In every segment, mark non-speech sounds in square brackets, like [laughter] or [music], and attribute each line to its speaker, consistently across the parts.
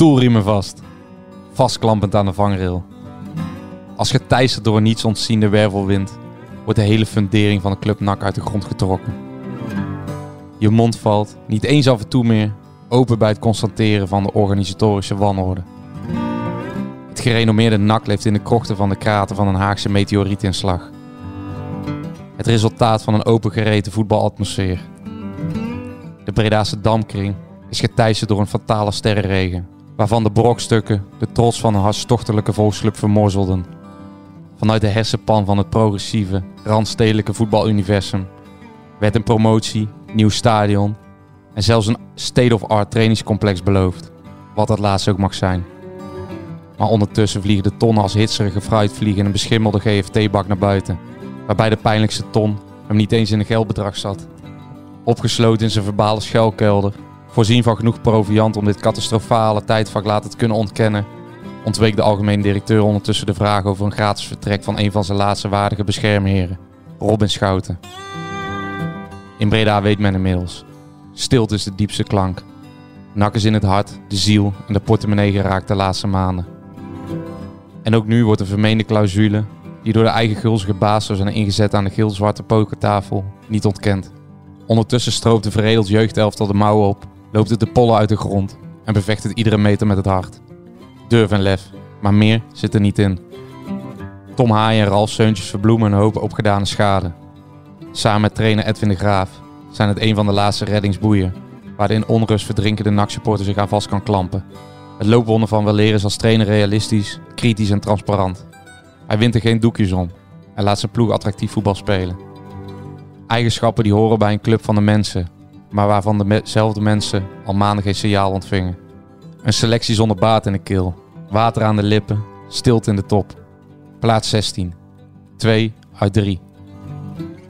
Speaker 1: Stoelriemen vast. Vastklampend aan de vangrail. Als geteisterd door een niets ontziende wervelwind, wordt de hele fundering van de club NAC uit de grond getrokken. Je mond valt, niet eens af en toe meer, open bij het constateren van de organisatorische wanorde. Het gerenommeerde NAC leeft in de krochten van de kraten van een Haagse meteorietinslag. Het resultaat van een opengereten voetbalatmosfeer. De Bredaanse Damkring is geteisterd door een fatale sterrenregen, waarvan de brokstukken de trots van een hartstochtelijke volksclub vermorzelden. Vanuit de hersenpan van het progressieve, randstedelijke voetbaluniversum werd een promotie, nieuw stadion en zelfs een state-of-art trainingscomplex beloofd, wat dat laatste ook mag zijn. Maar ondertussen vliegen de tonnen als hitserige fruitvliegen in een beschimmelde GFT-bak naar buiten, waarbij de pijnlijkste ton hem niet eens in een geldbedrag zat. Opgesloten in zijn verbale schuilkelder Voorzien van genoeg proviant om dit catastrofale tijdvak laten te kunnen ontkennen, ontweek de algemene directeur ondertussen de vraag over een gratis vertrek van een van zijn laatste waardige beschermheren, Robin Schouten. In Breda weet men inmiddels. Stilte is de diepste klank. Nak is in het hart, de ziel en de portemonnee geraakt de laatste maanden. En ook nu wordt de vermeende clausule, die door de eigen gulzige baas zou zijn ingezet aan de geel-zwarte pokertafel, niet ontkend. Ondertussen stroopt de veredeld jeugdelftal de mouwen op loopt het de pollen uit de grond en bevecht het iedere meter met het hart. Durf en lef, maar meer zit er niet in. Tom Haaien en Ralf Seuntjes verbloemen een hoop opgedane schade. Samen met trainer Edwin de Graaf zijn het een van de laatste reddingsboeien waar de in onrust verdrinkende NAC-supporter zich aan vast kan klampen. Het loopwonder van Weleer is als trainer realistisch, kritisch en transparant. Hij wint er geen doekjes om en laat zijn ploeg attractief voetbal spelen. Eigenschappen die horen bij een club van de mensen maar waarvan dezelfde mensen al maanden geen signaal ontvingen. Een selectie zonder baat in de keel, water aan de lippen, stilte in de top. Plaats 16. 2 uit 3.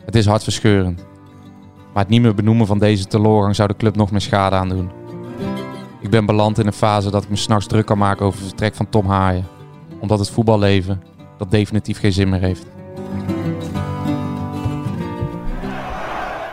Speaker 1: Het is hartverscheurend. Maar het niet meer benoemen van deze teleurgang zou de club nog meer schade aandoen. Ik ben beland in een fase dat ik me s'nachts druk kan maken over het vertrek van Tom Haaien. Omdat het voetballeven dat definitief geen zin meer heeft.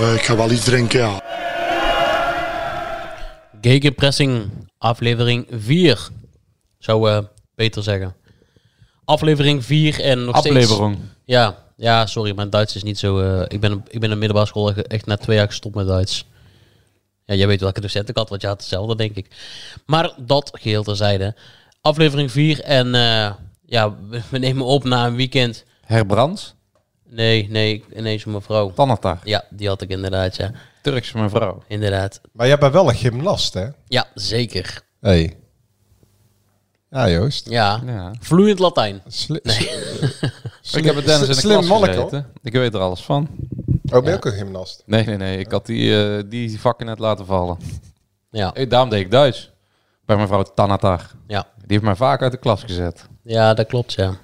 Speaker 2: Uh, ik ga wel iets drinken, ja.
Speaker 3: Gegenpressing, aflevering 4. Zou uh, Peter zeggen. Aflevering 4 en nog
Speaker 1: Aflevering.
Speaker 3: steeds... Ja, ja, sorry, mijn Duits is niet zo... Uh, ik, ben, ik ben in de middelbare school echt na twee jaar gestopt met Duits. Ja, jij weet welke docent ik had, want je had hetzelfde, denk ik. Maar dat geheel terzijde. Aflevering 4 en uh, ja, we, we, nemen op na een weekend.
Speaker 1: Herbrands?
Speaker 3: Nee, nee, ineens een mevrouw.
Speaker 1: Tanata?
Speaker 3: Ja, die had ik inderdaad, ja.
Speaker 1: Turkse mevrouw?
Speaker 3: Inderdaad.
Speaker 4: Maar jij bent wel een gymnast, hè?
Speaker 3: Ja, zeker.
Speaker 4: Hey. Ja, Joost.
Speaker 3: Ja, ja. vloeiend Latijn.
Speaker 4: Sli
Speaker 3: nee. [laughs]
Speaker 1: ik heb het Dennis in de
Speaker 4: Slim
Speaker 1: klas gezeten. Ik weet er alles van.
Speaker 4: Oh, ben je ook een gymnast?
Speaker 1: Nee, nee, nee. Ik had die, uh, die vakken net laten vallen.
Speaker 3: Ja.
Speaker 1: Hey, daarom deed ik Duits. Bij mevrouw Tanatar.
Speaker 3: Ja.
Speaker 1: Die heeft mij vaak uit de klas gezet.
Speaker 3: Ja, dat klopt, ja.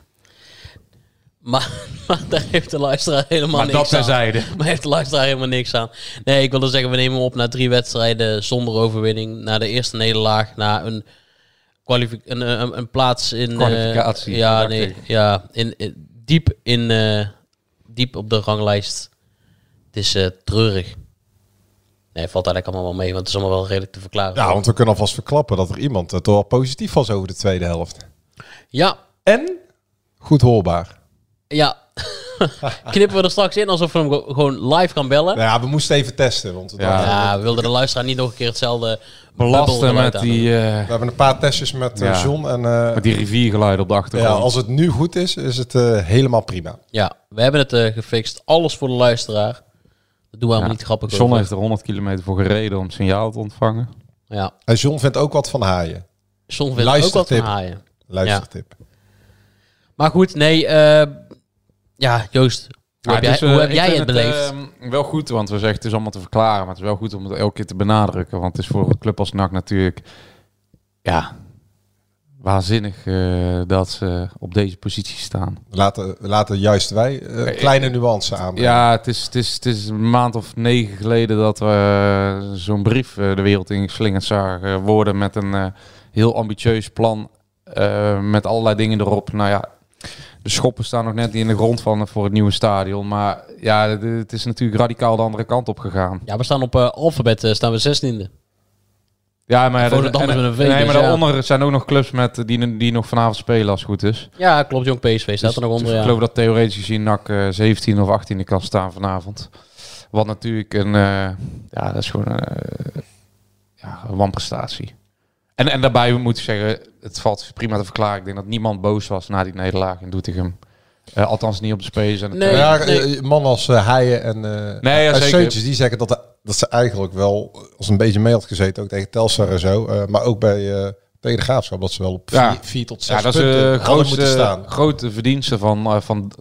Speaker 3: Maar, [laughs] maar daar heeft de luisteraar helemaal
Speaker 1: maar
Speaker 3: niks
Speaker 1: dat
Speaker 3: aan. Maar [laughs] heeft de luisteraar helemaal niks aan. Nee, ik wilde zeggen, we nemen op na drie wedstrijden zonder overwinning. Na de eerste nederlaag, na een, een, een, een plaats in...
Speaker 1: Kwalificatie.
Speaker 3: Uh, ja, nee, ja, in, in, diep, in, uh, diep op de ranglijst. Het is uh, treurig. Nee, valt eigenlijk allemaal wel mee, want het is allemaal wel redelijk te verklaren.
Speaker 4: Ja, want we kunnen alvast verklappen dat er iemand het toch wel positief was over de tweede helft.
Speaker 3: Ja.
Speaker 4: En Goed hoorbaar.
Speaker 3: Ja. [laughs] Knippen we er straks in alsof we hem gewoon live gaan bellen?
Speaker 4: Nou ja, we moesten even testen. Want het
Speaker 1: Ja.
Speaker 3: Ja, we wilden de luisteraar niet nog een keer hetzelfde
Speaker 1: Belasten met die, eh,
Speaker 4: We hebben een paar testjes met
Speaker 1: Ja.
Speaker 4: John. En eh,
Speaker 1: met die riviergeluiden op de
Speaker 4: ja,
Speaker 1: achtergrond.
Speaker 4: als het nu goed is, is het eh, helemaal prima.
Speaker 3: Ja, we hebben het eh, gefixt. Alles voor de luisteraar. Dat doen we allemaal
Speaker 1: Ja.
Speaker 3: niet grappig
Speaker 1: John
Speaker 3: over.
Speaker 1: heeft er 100 kilometer voor gereden om signaal te ontvangen.
Speaker 3: Ja.
Speaker 4: En John vindt ook wat van haaien.
Speaker 3: John vindt ook wat van haaien.
Speaker 4: Luistertip.
Speaker 3: Maar goed, nee. eh, ja, Joost. Hoe
Speaker 1: Ja,
Speaker 3: heb jij,
Speaker 1: dus, eh,
Speaker 3: hoe heb
Speaker 1: ik
Speaker 3: jij
Speaker 1: vind
Speaker 3: het beleefd?
Speaker 1: eh, wel goed, want we zeggen het is allemaal te verklaren, maar het is wel goed om het elke keer te benadrukken. Want het is voor een club als NAC natuurlijk, ja, waanzinnig eh, dat ze op deze positie staan.
Speaker 4: Laten, laten juist wij eh, een kleine nuance aanbrengen.
Speaker 1: Ja, het is, het, is, het is een maand of negen geleden dat we zo'n brief eh, de wereld in geslingerd zagen worden met een eh, heel ambitieus plan eh, met allerlei dingen erop. Nou ja, de schoppen staan nog net niet in de grond van voor het nieuwe stadion, maar ja, het- het is natuurlijk radicaal de andere kant op gegaan.
Speaker 3: Ja, we staan op eh, alfabet, eh, staan we zestiende.
Speaker 1: Ja, maar, en-
Speaker 3: een V,
Speaker 1: nee,
Speaker 3: dus
Speaker 1: maar
Speaker 3: ja.
Speaker 1: daaronder zijn ook nog clubs met, die, die nog vanavond spelen als het goed is.
Speaker 3: Ja, klopt. Jong PSV staat
Speaker 1: Dus-
Speaker 3: er nog onder.
Speaker 1: dus
Speaker 3: ja.
Speaker 1: Ik geloof dat theoretisch gezien NAC eh 17 of 18e kan staan vanavond. Wat natuurlijk een, eh, ja, dat is gewoon eh, ja, een wanprestatie. En, en daarbij moet ik zeggen, het valt prima te verklaren. Ik denk dat niemand boos was na die nederlaag in Doetinchem. Eh, althans niet op de spelers en
Speaker 3: Nee.
Speaker 4: Ja, eh, mannen als Haaien en, eh
Speaker 1: Nee, ja.
Speaker 4: Seuntjes, die zeggen dat, dat ze eigenlijk wel als een beetje mee had gezeten, ook tegen Telstar en zo. eh, maar ook bij eh tegen de Graafschap, dat ze wel op
Speaker 1: Ja.
Speaker 4: vier, vier tot zes
Speaker 1: Ja, dat is
Speaker 4: punten hadden moeten staan.
Speaker 1: grote verdienste van, eh, van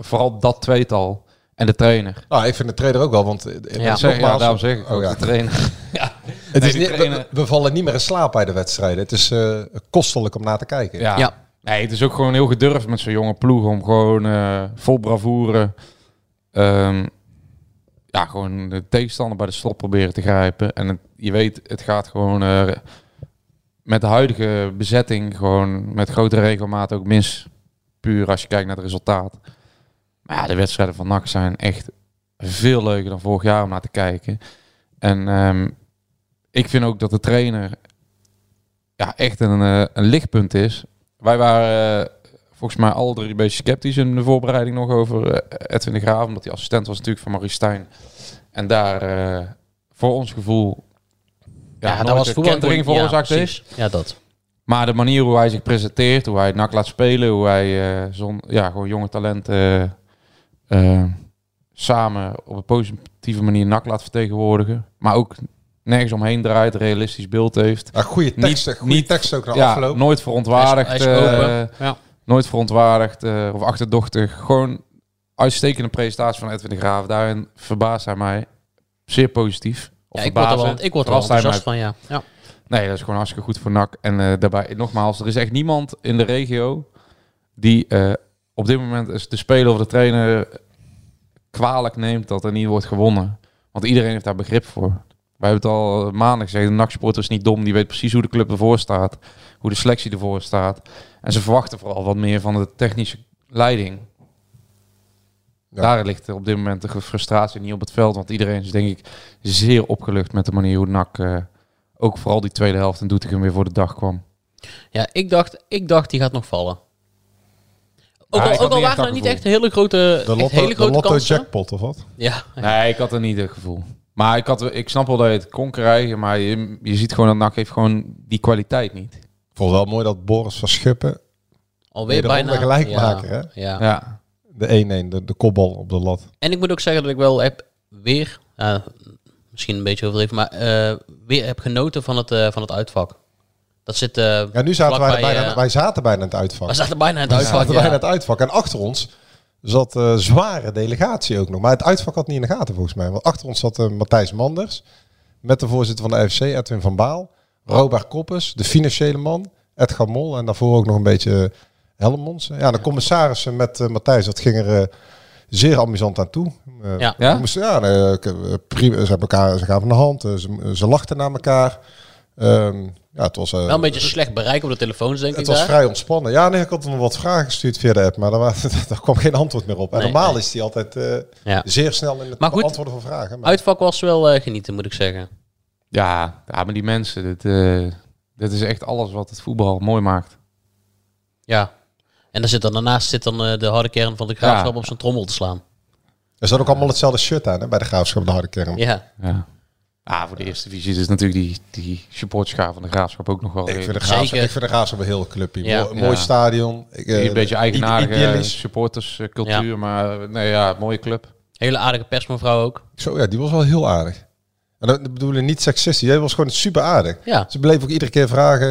Speaker 1: vooral dat tweetal en de trainer.
Speaker 4: Ah, ik vind de trainer ook wel, want
Speaker 3: Ja.
Speaker 1: Zeg,
Speaker 4: nogmaals-
Speaker 1: daarom zeg ik
Speaker 4: Oh,
Speaker 1: de trainer. [laughs] ja.
Speaker 4: Het is niet, we, we vallen niet meer in slaap bij de wedstrijden. Het is eh, kostelijk om naar te kijken.
Speaker 1: Ja.
Speaker 3: Ja.
Speaker 1: Nee, het is ook gewoon heel gedurfd met zo'n jonge ploeg om gewoon eh, vol bravoure ehm, ja, gewoon de tegenstander bij de slot proberen te grijpen. En het- je weet, het gaat gewoon eh, met de huidige bezetting gewoon met grote regelmaat ook mis. Puur als je kijkt naar het resultaat. Maar ja, de wedstrijden van NAC zijn echt veel leuker dan vorig jaar om naar te kijken. En ehm, ik vind ook dat de trainer ja, echt een, eh, een lichtpunt is. Wij waren eh, volgens mij alle drie een beetje sceptisch in de voorbereiding nog over eh, Edwin de Graaf. Omdat hij assistent was natuurlijk van Maurice Stijn. En daar voor ons gevoel ja,
Speaker 3: Ja, dat was
Speaker 1: kentering
Speaker 3: Ja,
Speaker 1: veroorzaakt heeft.
Speaker 3: Ja, dat.
Speaker 1: Maar de manier hoe hij zich presenteert, hoe hij het NAC laat spelen, hoe hij eh zon, ja, gewoon jonge talenten samen op een positieve manier NAC laat vertegenwoordigen. Maar ook nergens omheen draait, realistisch beeld heeft.
Speaker 4: Ja, goede
Speaker 1: Niet-
Speaker 4: goede
Speaker 1: niet-
Speaker 4: teksten ook naar
Speaker 1: Ja,
Speaker 4: afloop.
Speaker 1: nooit verontwaardigd.
Speaker 3: Hij is- hij is
Speaker 1: eh.
Speaker 3: Ja.
Speaker 1: nooit verontwaardigd of achterdochtig. Gewoon uitstekende presentatie van Edwin de Graaf. Daarin verbaast hij mij zeer positief. Of
Speaker 3: Ja, ik word er wel, ik word er wel enthousiast van, ja. ja.
Speaker 1: Nee, dat is gewoon hartstikke goed voor NAC. En eh, daarbij, nogmaals, er is echt niemand in de regio die eh, op dit moment is de speler of de trainer kwalijk neemt dat er niet wordt gewonnen. Want iedereen heeft daar begrip voor. Wij hebben het al maanden gezegd, de NAC-supporter is niet dom. Die weet precies hoe de club ervoor staat. Hoe de selectie ervoor staat. En ze verwachten vooral wat meer van de technische leiding.
Speaker 4: Ja.
Speaker 1: Daar ligt op dit moment de frustratie niet op het veld. Want iedereen is denk ik zeer opgelucht met de manier hoe NAC... eh, ook vooral die tweede helft in Doetinchem weer voor de dag kwam.
Speaker 3: Ja, ik dacht, ik dacht die gaat nog vallen. Ook al, ook al waren er
Speaker 1: dat
Speaker 3: niet echt hele grote,
Speaker 4: De lotto,
Speaker 3: hele
Speaker 4: de
Speaker 3: grote
Speaker 4: lotto
Speaker 3: kansen.
Speaker 4: jackpot of wat?
Speaker 3: Ja,
Speaker 1: Nee, ik had er niet het gevoel. Maar ik, had, ik snap wel dat je het kon krijgen, maar je, je ziet gewoon dat NAC heeft gewoon die kwaliteit niet.
Speaker 4: Ik vond het wel mooi dat Boris van Schuppen,
Speaker 3: alweer bijna.
Speaker 4: de gelijkmaker,
Speaker 3: ja,
Speaker 4: hè?
Speaker 3: Ja.
Speaker 1: Ja,
Speaker 4: de 1-1, de, de kopbal op de lat.
Speaker 3: En ik moet ook zeggen dat ik wel heb weer, ja, misschien een beetje overdreven, maar eh, weer heb genoten van het, eh, van het uitvak. Dat zit. eh
Speaker 4: Ja, nu zaten wij,
Speaker 3: vlakbij,
Speaker 4: bijna, wij zaten bijna in het uitvak.
Speaker 3: we zaten bijna in het
Speaker 4: We
Speaker 3: uitvak.
Speaker 4: zaten
Speaker 3: ja.
Speaker 4: bijna in het uitvak. En achter ons zat eh zware delegatie ook nog. Maar het uitvak had niet in de gaten volgens mij. Want achter ons zat eh, Matthijs Manders. Met de voorzitter van de FC, Edwin van Baal. Robert Koppes, de financiële man. Edgar Mol. En daarvoor ook nog een beetje eh, Helmons. Ja, de commissarissen met eh, Matthijs, dat ging er zeer amusant aan toe.
Speaker 3: Ja.
Speaker 1: Ja?
Speaker 4: moesten- ja nee, prima, ze, hebben elkaar, ze gaven de hand. ze, ze lachten naar elkaar. Ehm, ja, het was... eh,
Speaker 3: Wel een beetje slecht bereik op de telefoons, denk
Speaker 4: het
Speaker 3: ik.
Speaker 4: was
Speaker 3: daar.
Speaker 4: vrij ontspannen. Ja, nee, ik had nog wat vragen gestuurd via de app, maar daar, wa- [laughs] daar kwam geen antwoord meer op. En
Speaker 3: Nee,
Speaker 4: normaal
Speaker 3: nee.
Speaker 4: is die altijd eh,
Speaker 3: Ja.
Speaker 4: zeer snel in het
Speaker 3: Maar goed,
Speaker 4: beantwoorden van vragen. Maar
Speaker 3: Uitvak was wel eh, genieten, moet ik zeggen.
Speaker 1: ja, ja maar die mensen, dit, eh, dit is echt alles wat het voetbal mooi maakt.
Speaker 3: Ja. En dan zit dan, daarnaast zit dan eh, de harde kern van de graafschap
Speaker 1: Ja.
Speaker 3: op zijn trommel te slaan.
Speaker 4: Er zat ook allemaal hetzelfde shirt aan hè, bij de graafschap, de harde kern.
Speaker 3: Ja.
Speaker 1: Ja. Ah, voor de eerste divisie is natuurlijk die, die supporterschaar van de Graafschap ook nog wel
Speaker 4: Ik vind de graafschap,
Speaker 3: Zeker.
Speaker 4: ik vind de graafschap een heel clubje.
Speaker 3: Ja.
Speaker 4: Mooi, mooi
Speaker 1: Ja.
Speaker 4: stadion. Ik, eh,
Speaker 1: een beetje eigenaardige supporterscultuur, maar eh, nee, ja, mooie club.
Speaker 3: Hele aardige persmevrouw ook.
Speaker 4: Zo, ja, die was wel heel aardig. En dat bedoel ik niet seksistisch. Jij was gewoon super aardig.
Speaker 3: Ja.
Speaker 4: Ze bleef ook iedere keer vragen,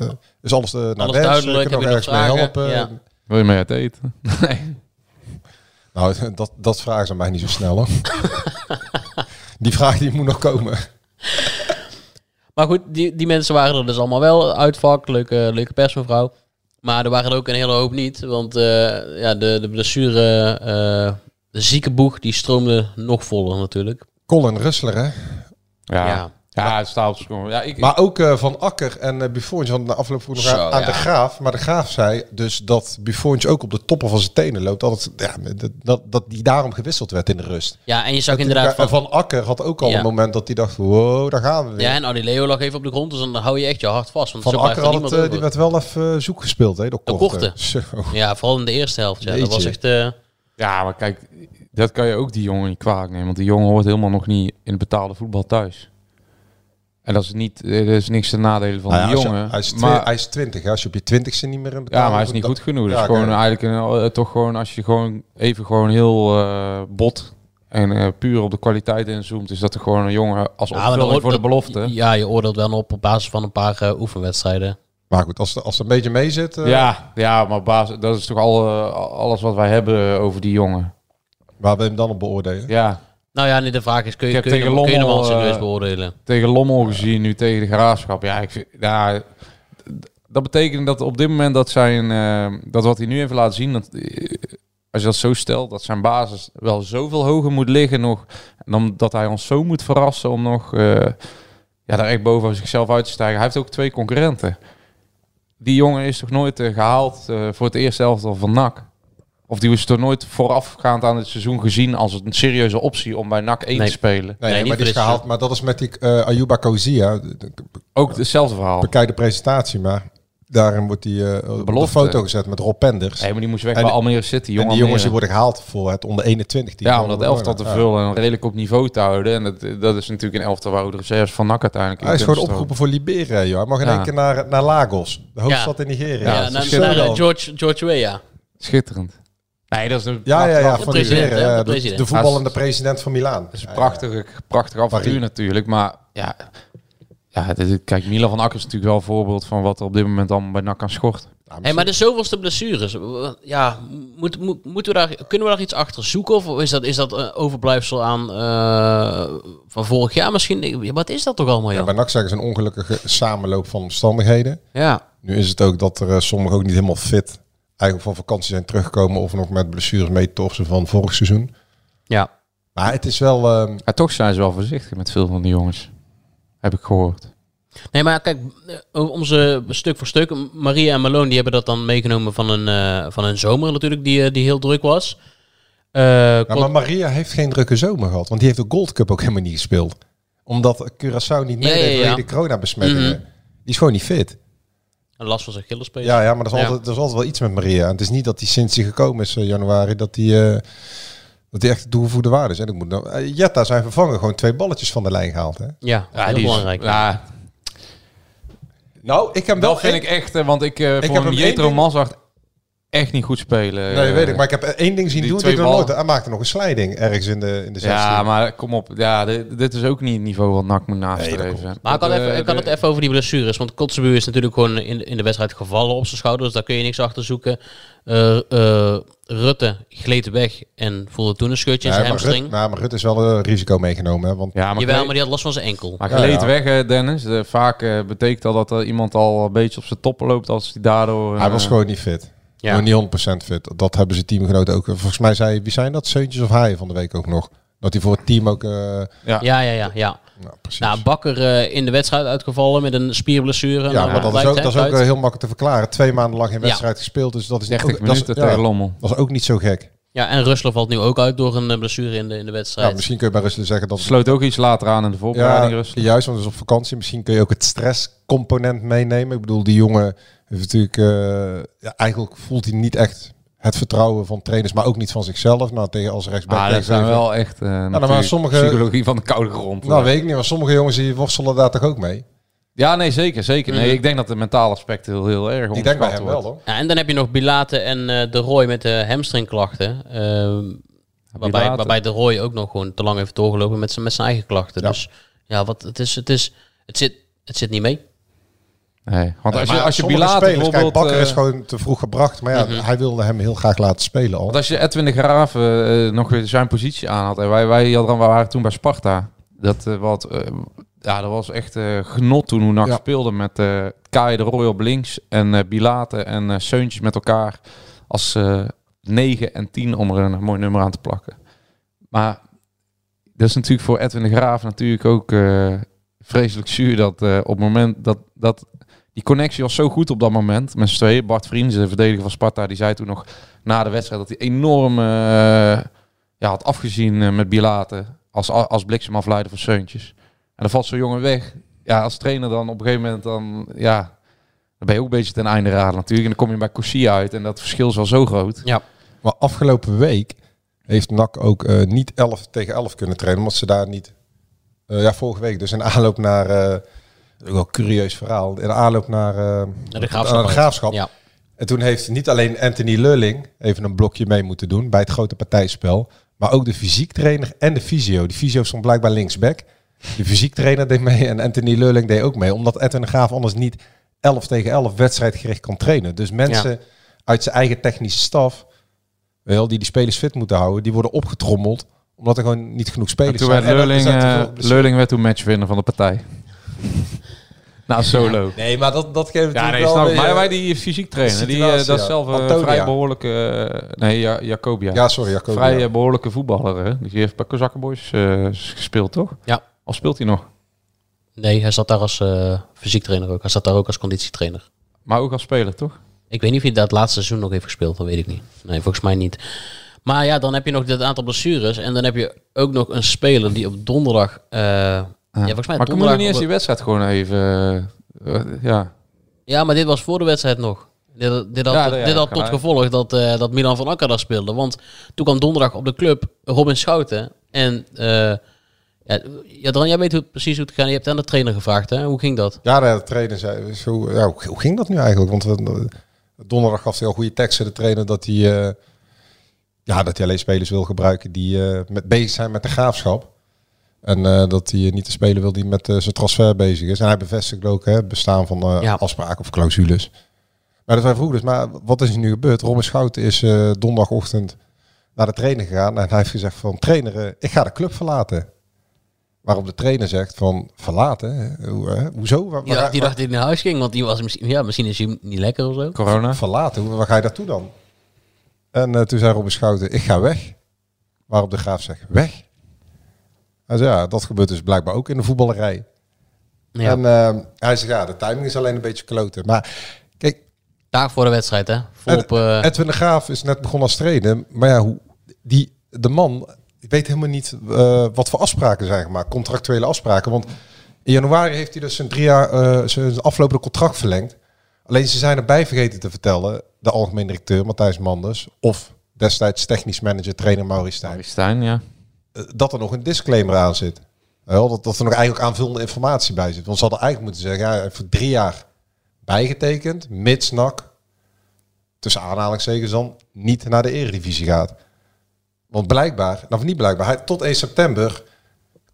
Speaker 4: eh, is alles, eh naar
Speaker 3: Alles
Speaker 4: wens?
Speaker 3: duidelijk, je
Speaker 4: ergens mee helpen?
Speaker 3: Ja.
Speaker 1: Wil je mee uit eten? nee.
Speaker 4: Nou, [laughs] dat, dat vragen ze mij niet zo snel hoor. [laughs] die vraag die moet nog komen.
Speaker 3: Maar goed, die, die mensen waren er dus allemaal wel. Uitvak, leuke, leuke persmevrouw. Maar er waren er ook een hele hoop niet. Want eh, ja, de, de blessure, eh, de ziekenboeg, die stroomde nog voller natuurlijk.
Speaker 4: Colin Russler hè.
Speaker 1: Ja,
Speaker 3: Ja.
Speaker 1: Ja. het staat op schoon. Ja, ik,
Speaker 4: Maar ook eh, Van Akker en uh, Buffons, want de afgelopen vroeg nog
Speaker 3: Zo,
Speaker 4: aan,
Speaker 3: ja.
Speaker 4: de Graaf. Maar de Graaf zei dus dat Buffons ook op de toppen van zijn tenen loopt. Dat, het, ja, dat, dat, dat die daarom gewisseld werd in de rust.
Speaker 3: Ja, en je zag inderdaad
Speaker 4: van,
Speaker 3: van...
Speaker 4: van Akker had ook al
Speaker 3: Ja.
Speaker 4: een moment dat hij dacht, wow, daar gaan we weer.
Speaker 3: Ja, en Adileo lag even op de grond, dus dan hou je echt je hart vast. Want
Speaker 4: van
Speaker 3: zo blijft
Speaker 4: Akker
Speaker 3: er
Speaker 4: had het, eh, die werd wel even zoek gespeeld, hè, door
Speaker 3: De
Speaker 4: Korte.
Speaker 3: Korte.
Speaker 4: Zo. [laughs]
Speaker 3: Ja, vooral in de eerste helft. Ja. Dat was echt... eh,
Speaker 1: ja, maar kijk, dat kan je ook die jongen niet kwalijk nemen. Want die jongen hoort helemaal nog niet in het betaalde voetbal thuis. En dat is niet, er is niks te nadelen van
Speaker 4: Nou ja,
Speaker 1: die
Speaker 4: je-
Speaker 1: jongen.
Speaker 4: hij, is
Speaker 1: maar,
Speaker 4: hij is 20, hè. als je op je twintigste niet meer in
Speaker 1: ja, maar hij is niet goed genoeg. Dus
Speaker 4: Ja,
Speaker 1: gewoon
Speaker 4: oké.
Speaker 1: eigenlijk een, eh, toch gewoon als je gewoon even gewoon heel eh, bot en eh, puur op de kwaliteit inzoomt, is dat er gewoon een jongen als
Speaker 3: ja,
Speaker 1: opvulling voor de belofte.
Speaker 3: Ja, je oordeelt wel op op basis van een paar eh, oefenwedstrijden.
Speaker 4: Maar goed, als, het- als het een beetje mee zit... eh,
Speaker 1: Ja, ja, maar basis, dat is toch al, eh, alles wat wij hebben over die jongen.
Speaker 4: Waar we hem dan op beoordelen?
Speaker 1: Ja,
Speaker 3: Nou ja, nee, de vraag is, kun je, kun je,
Speaker 1: tegen
Speaker 3: hem- kun je hem al
Speaker 1: Lommel,
Speaker 3: serieus
Speaker 1: eh,
Speaker 3: beoordelen?
Speaker 1: tegen Lommel gezien, nu tegen de Graafschap. Ja, ik vind, ja, dat betekent dat op dit moment dat zijn, eh, dat wat hij nu heeft laten zien, dat, eh, als je dat zo stelt, dat zijn basis wel zoveel hoger moet liggen nog, dan dat hij ons zo moet verrassen om nog, ja, daar echt boven zichzelf uit te stijgen. Hij heeft ook twee concurrenten. Die jongen is toch nooit eh, gehaald eh, voor het eerste elftal van NAC? Of die is toch nooit voorafgaand aan het seizoen gezien als een serieuze optie om bij NAC 1
Speaker 3: Nee.
Speaker 1: te spelen?
Speaker 4: Nee, maar die is gehaald. Maar dat is met die eh Ayuba Kozia.
Speaker 1: Ook hetzelfde verhaal.
Speaker 4: Bekijk de presentatie, maar daarin wordt die eh, op de
Speaker 1: belofte.
Speaker 4: foto gezet met Rob Penders.
Speaker 1: Nee, maar die moest weg
Speaker 4: En
Speaker 1: bij Almere City.
Speaker 4: en
Speaker 1: Jong
Speaker 4: die jongens die worden gehaald voor het onder 21 team.
Speaker 1: Ja, om dat elftal te
Speaker 4: Ja.
Speaker 1: vullen en redelijk op niveau te houden. En dat, dat is natuurlijk een elftal waar de reserves van NAC uiteindelijk in
Speaker 4: Hij is gewoon opgeroepen voor Liberia, joh. Hij mag in
Speaker 1: Ja.
Speaker 4: één keer naar, naar Lagos, de hoofdstad in Nigeria.
Speaker 3: Ja, naar, naar. George, George Weah.
Speaker 1: Schitterend. Nee, dat is een
Speaker 4: Ja, ja, ja,
Speaker 1: prachtig-
Speaker 4: van
Speaker 3: president, hè,
Speaker 4: ja,
Speaker 3: de
Speaker 4: de,
Speaker 3: president.
Speaker 4: de voetballende president van Milaan.
Speaker 1: Dat is een prachtig, prachtig avontuur natuurlijk. Maar ja, ja dit- kijk, Milan van Akker is natuurlijk wel een voorbeeld van wat er op dit moment allemaal bij NAC aan schort.
Speaker 3: Hey, maar de zoveelste blessures. Ja, moet, moet, moeten we daar, kunnen we daar iets achter zoeken? Of is dat, is dat een overblijfsel aan eh, van vorig jaar misschien? Wat is dat toch allemaal,
Speaker 4: Ja, bij NAC zeggen ze een ongelukkige samenloop van omstandigheden.
Speaker 3: Ja.
Speaker 4: Nu is het ook dat er eh, sommigen ook niet helemaal fit eigenlijk van vakantie zijn teruggekomen of nog met blessures meetorsen van vorig seizoen.
Speaker 3: Ja.
Speaker 4: Maar het is wel... ehm,
Speaker 1: Ja, toch zijn ze wel voorzichtig met veel van die jongens. Heb ik gehoord.
Speaker 3: Nee, maar kijk, eh, om ze stuk voor stuk. Maria en Malone die hebben dat dan meegenomen van een, eh, van een zomer natuurlijk, die, eh, die heel druk was. Eh,
Speaker 4: ja, maar Maria heeft geen drukke zomer gehad, want die heeft de Gold Cup ook helemaal niet gespeeld. Omdat Curaçao niet meedeed
Speaker 3: ja,
Speaker 4: de coronabesmettingen.
Speaker 3: Mhm.
Speaker 4: Die is gewoon niet fit.
Speaker 3: Een last van zijn Achillespees.
Speaker 4: Ja, ja maar dat is,
Speaker 3: Ja.
Speaker 4: altijd, dat is altijd wel iets met Maria. En het is niet dat hij sinds hij gekomen is in januari, dat hij... eh, dat hij echt de toegevoegde waarde is. En ik moet nou, eh, Jetta zijn vervangen gewoon twee balletjes van de lijn gehaald. Hè?
Speaker 3: Ja,
Speaker 1: Ja,
Speaker 3: heel
Speaker 1: die is-
Speaker 3: belangrijk.
Speaker 1: Ja,
Speaker 4: Nou, ik heb
Speaker 1: dat vind ik echt, eh, want ik uh,
Speaker 4: heb
Speaker 1: vond
Speaker 4: hem
Speaker 1: hem Jetro Mazart echt niet goed spelen.
Speaker 4: Nee,
Speaker 1: Eh,
Speaker 4: weet ik. Maar ik heb één ding zien
Speaker 1: die
Speaker 4: doen.
Speaker 1: twee
Speaker 4: Die ik nog nooit. Hij maakte nog een sliding ergens in de, in de 16.
Speaker 1: Ja, maar kom op. Ja, dit, dit is ook niet het niveau wat NAC moet
Speaker 4: Nee,
Speaker 1: nastreven.
Speaker 3: Maar ik had,
Speaker 1: Dat,
Speaker 3: even,
Speaker 1: eh,
Speaker 3: ik het even over die blessures. Want Kotzebue is natuurlijk gewoon in, de- in de wedstrijd gevallen op zijn schouder. Dus daar kun je niks achter zoeken. Eh, eh, Rutte gleed weg en voelde toen een scheurtje in
Speaker 4: Ja,
Speaker 3: zijn
Speaker 4: maar,
Speaker 3: hamstring.
Speaker 4: Rut, nou, maar Rut is wel een risico meegenomen. Hè? Want
Speaker 1: Ja, maar,
Speaker 3: Jawel, maar die had last van zijn enkel.
Speaker 1: maar
Speaker 4: Ja,
Speaker 1: geleed
Speaker 4: ja.
Speaker 1: weg, eh, Dennis. Eh, vaak eh, betekent dat dat er iemand al een beetje op zijn toppen loopt als hij daardoor...
Speaker 4: hij was
Speaker 1: eh,
Speaker 4: gewoon niet fit.
Speaker 3: Ja.
Speaker 4: Niet 100% fit. Dat hebben zijn teamgenoten ook. Volgens mij zei, wie zijn dat? Seuntjes of Haaien van de week ook nog. Dat hij voor het team ook... eh
Speaker 1: Ja.
Speaker 3: Ja, ja, ja. ja.
Speaker 4: nou, precies.
Speaker 3: Nou, Bakker eh, in de wedstrijd uitgevallen met een spierblessure.
Speaker 4: ja,
Speaker 3: Nou,
Speaker 4: maar
Speaker 3: wat
Speaker 4: dat is ook, dat is ook eh, heel makkelijk te verklaren. Twee maanden lang geen
Speaker 3: Ja.
Speaker 4: wedstrijd gespeeld. Dus dat is
Speaker 1: 30
Speaker 4: ook, dat is-
Speaker 1: minuten
Speaker 4: ja,
Speaker 1: tegen Lommel.
Speaker 4: Dat is ook niet zo gek.
Speaker 3: Ja, en Rustler valt nu ook uit door een eh, blessure in de, in de
Speaker 4: Ja,
Speaker 3: wedstrijd.
Speaker 4: misschien kun je bij Russen zeggen dat...
Speaker 1: Sloot ook iets later aan in de voorbereiding.
Speaker 4: Ja, juist, want het is op vakantie. Misschien kun je ook het stresscomponent meenemen. Ik bedoel, die jongen Dus natuurlijk, eh, ja, eigenlijk voelt hij niet echt het vertrouwen van trainers, maar ook niet van zichzelf. Nou, tegen als rechtsback.
Speaker 1: Maar dat zijn wel echt uh,
Speaker 4: nou, maar sommige,
Speaker 1: psychologie van de koude grond.
Speaker 4: Nou, weet ik niet, maar sommige jongens die worstelen daar toch ook mee.
Speaker 1: Ja, nee, zeker, zeker. Nee, ik denk dat de mentale aspect heel, heel erg
Speaker 4: Ik denk bij hem wel, hoor.
Speaker 3: Ja, en dan heb je nog Bilate en uh, De Roy met de hamstringklachten. Uh, waarbij, waarbij De Roy ook nog gewoon te lang heeft doorgelopen met zijn, met zijn eigen klachten. Ja. Dus ja, wat, het, is, het, is, het, zit, het zit niet mee.
Speaker 1: Nee, want als je, als je bijvoorbeeld...
Speaker 4: Kijk, Bakker is gewoon te vroeg gebracht. Maar ja, -hmm. hij wilde hem heel graag laten spelen al.
Speaker 1: Want als je Edwin de Graaf uh, nog weer zijn positie aan had... En wij, wij we waren toen bij Sparta. Dat, uh, wat, ja, dat was echt genot toen hoe NAC ja. speelde met uh, Kai de Roy op links... en Bilate en Seuntjes met elkaar als 9 en 10 om er een mooi nummer aan te plakken. Maar dat is natuurlijk voor Edwin de Graaf natuurlijk ook vreselijk zuur... dat op het moment dat... dat die connectie was zo goed op dat moment met z'n tweeën. Bart Vriends, de verdediger van Sparta, die zei toen nog na de wedstrijd dat hij enorm uh, ja, had afgezien uh, met Bilate als, als bliksemafleider voor Seuntjes. En dan valt zo'n jongen weg. Ja, als trainer dan op een gegeven moment dan, ja, dan ben je ook een beetje ten einde raad natuurlijk. En dan kom je bij Corsia uit en dat verschil is wel zo groot.
Speaker 3: Ja.
Speaker 4: Maar afgelopen week heeft NAC ook uh, niet 11 tegen 11 kunnen trainen, omdat ze daar niet... ja, vorige week dus in aanloop naar ook wel curieus verhaal. In de aanloop naar, uh,
Speaker 3: naar de graafschap.
Speaker 4: Naar de graafschap. Ja. En toen heeft niet alleen Anthony Lulling even een blokje mee moeten doen bij het grote partijspel. Maar ook de fysiektrainer en de fysio. Die fysio stond blijkbaar linksback. De fysiektrainer deed mee en Anthony Lulling deed ook mee. Omdat Edwin de Graaf anders niet 11 tegen 11 wedstrijdgericht kan trainen. Dus mensen ja. uit zijn eigen technische staf, wel, die die spelers fit moeten houden, die worden opgetrommeld. Omdat er gewoon niet genoeg spelers
Speaker 1: toen
Speaker 4: zijn.
Speaker 1: Werd Lulling, uh, Lulling werd toen matchwinner van de partij. Nou, solo.
Speaker 4: Nee, maar dat, dat geeft
Speaker 1: ja, nee,
Speaker 4: wel
Speaker 1: snap, Maar wij die fysiek trainen, die, uh, dat is zelf een vrij behoorlijke... Uh, nee, ja, Jacobia.
Speaker 4: Ja, sorry, Jacobia.
Speaker 1: Vrij uh, behoorlijke voetballer. Hè? Die heeft bij Kozakkenboys gespeeld, toch?
Speaker 3: Ja.
Speaker 1: Of speelt hij nog?
Speaker 3: Nee, hij zat daar als fysiek trainer ook. Hij zat daar ook als conditietrainer.
Speaker 1: Maar ook als speler, toch?
Speaker 3: Ik weet niet of hij dat laatste seizoen nog heeft gespeeld. Dat weet ik niet. Nee, volgens mij niet. Maar ja, dan heb je nog dit aantal blessures. En dan heb je ook nog een speler die op donderdag... Ja, volgens mij
Speaker 1: maar kunnen we niet eens die wedstrijd gewoon even... Uh, ja.
Speaker 3: ja, maar dit was voor de wedstrijd nog. Dit, dit had, ja, ja, dit had tot gevolg dat, uh, dat Milan van Akker daar speelde. Want toen kwam donderdag op de club Robin Schouten. En uh, ja, ja, dan, jij weet hoe, precies hoe het gaat. Je hebt aan de trainer gevraagd, hè? Hoe ging dat?
Speaker 4: Ja, de trainer zei... Zo, ja, hoe, hoe ging dat nu eigenlijk? Want we, donderdag gaf hij al goede teksten, de trainer, dat hij... Uh, ja, dat hij alleen spelers wil gebruiken die met bezig zijn met de graafschap. En uh, dat hij niet te spelen wil die met uh, zijn transfer bezig is. En hij bevestigt ook hè, het bestaan van uh, ja. afspraken of clausules. Maar dat wij vroegen dus, maar wat is er nu gebeurd? Robin Schouten is donderdagochtend naar de trainer gegaan. En hij heeft gezegd van, trainer, ik ga de club verlaten. Waarop de trainer zegt van, verlaten? Hoe, hoezo? Waar,
Speaker 3: ja, die dacht dat hij naar huis ging, want die was misschien, ja, misschien is hij niet lekker of zo.
Speaker 1: Corona.
Speaker 4: Verlaten, waar ga je daartoe dan? En toen zei Robin Schouten, ik ga weg. Waarop de graaf zegt, weg? Hij zei, ja, dat gebeurt dus blijkbaar ook in de voetballerij. Ja. En uh, hij zegt, ja, de timing is alleen een beetje kloten. Maar kijk...
Speaker 3: Daar voor de wedstrijd, hè?
Speaker 4: Volop, uh... Edwin de Graaf is net begonnen als trainer. Maar ja, hoe, die, de man, ik weet helemaal niet uh, wat voor afspraken zijn gemaakt. Contractuele afspraken. Want in januari heeft hij dus zijn drie jaar, zijn aflopende contract verlengd. Alleen ze zijn erbij vergeten te vertellen, de algemeen directeur Matthijs Manders... of destijds technisch manager, trainer Maurice Stijn.
Speaker 1: Maurice Stijn, ja
Speaker 4: dat er nog een disclaimer aan zit. Wel, dat, dat er nog eigenlijk aanvullende informatie bij zit. Want ze hadden eigenlijk moeten zeggen, ja, voor drie jaar bijgetekend, mits NAC, tussen aanhalingstekens dan, niet naar de eredivisie gaat. Want blijkbaar, nou niet blijkbaar, hij, tot 1 september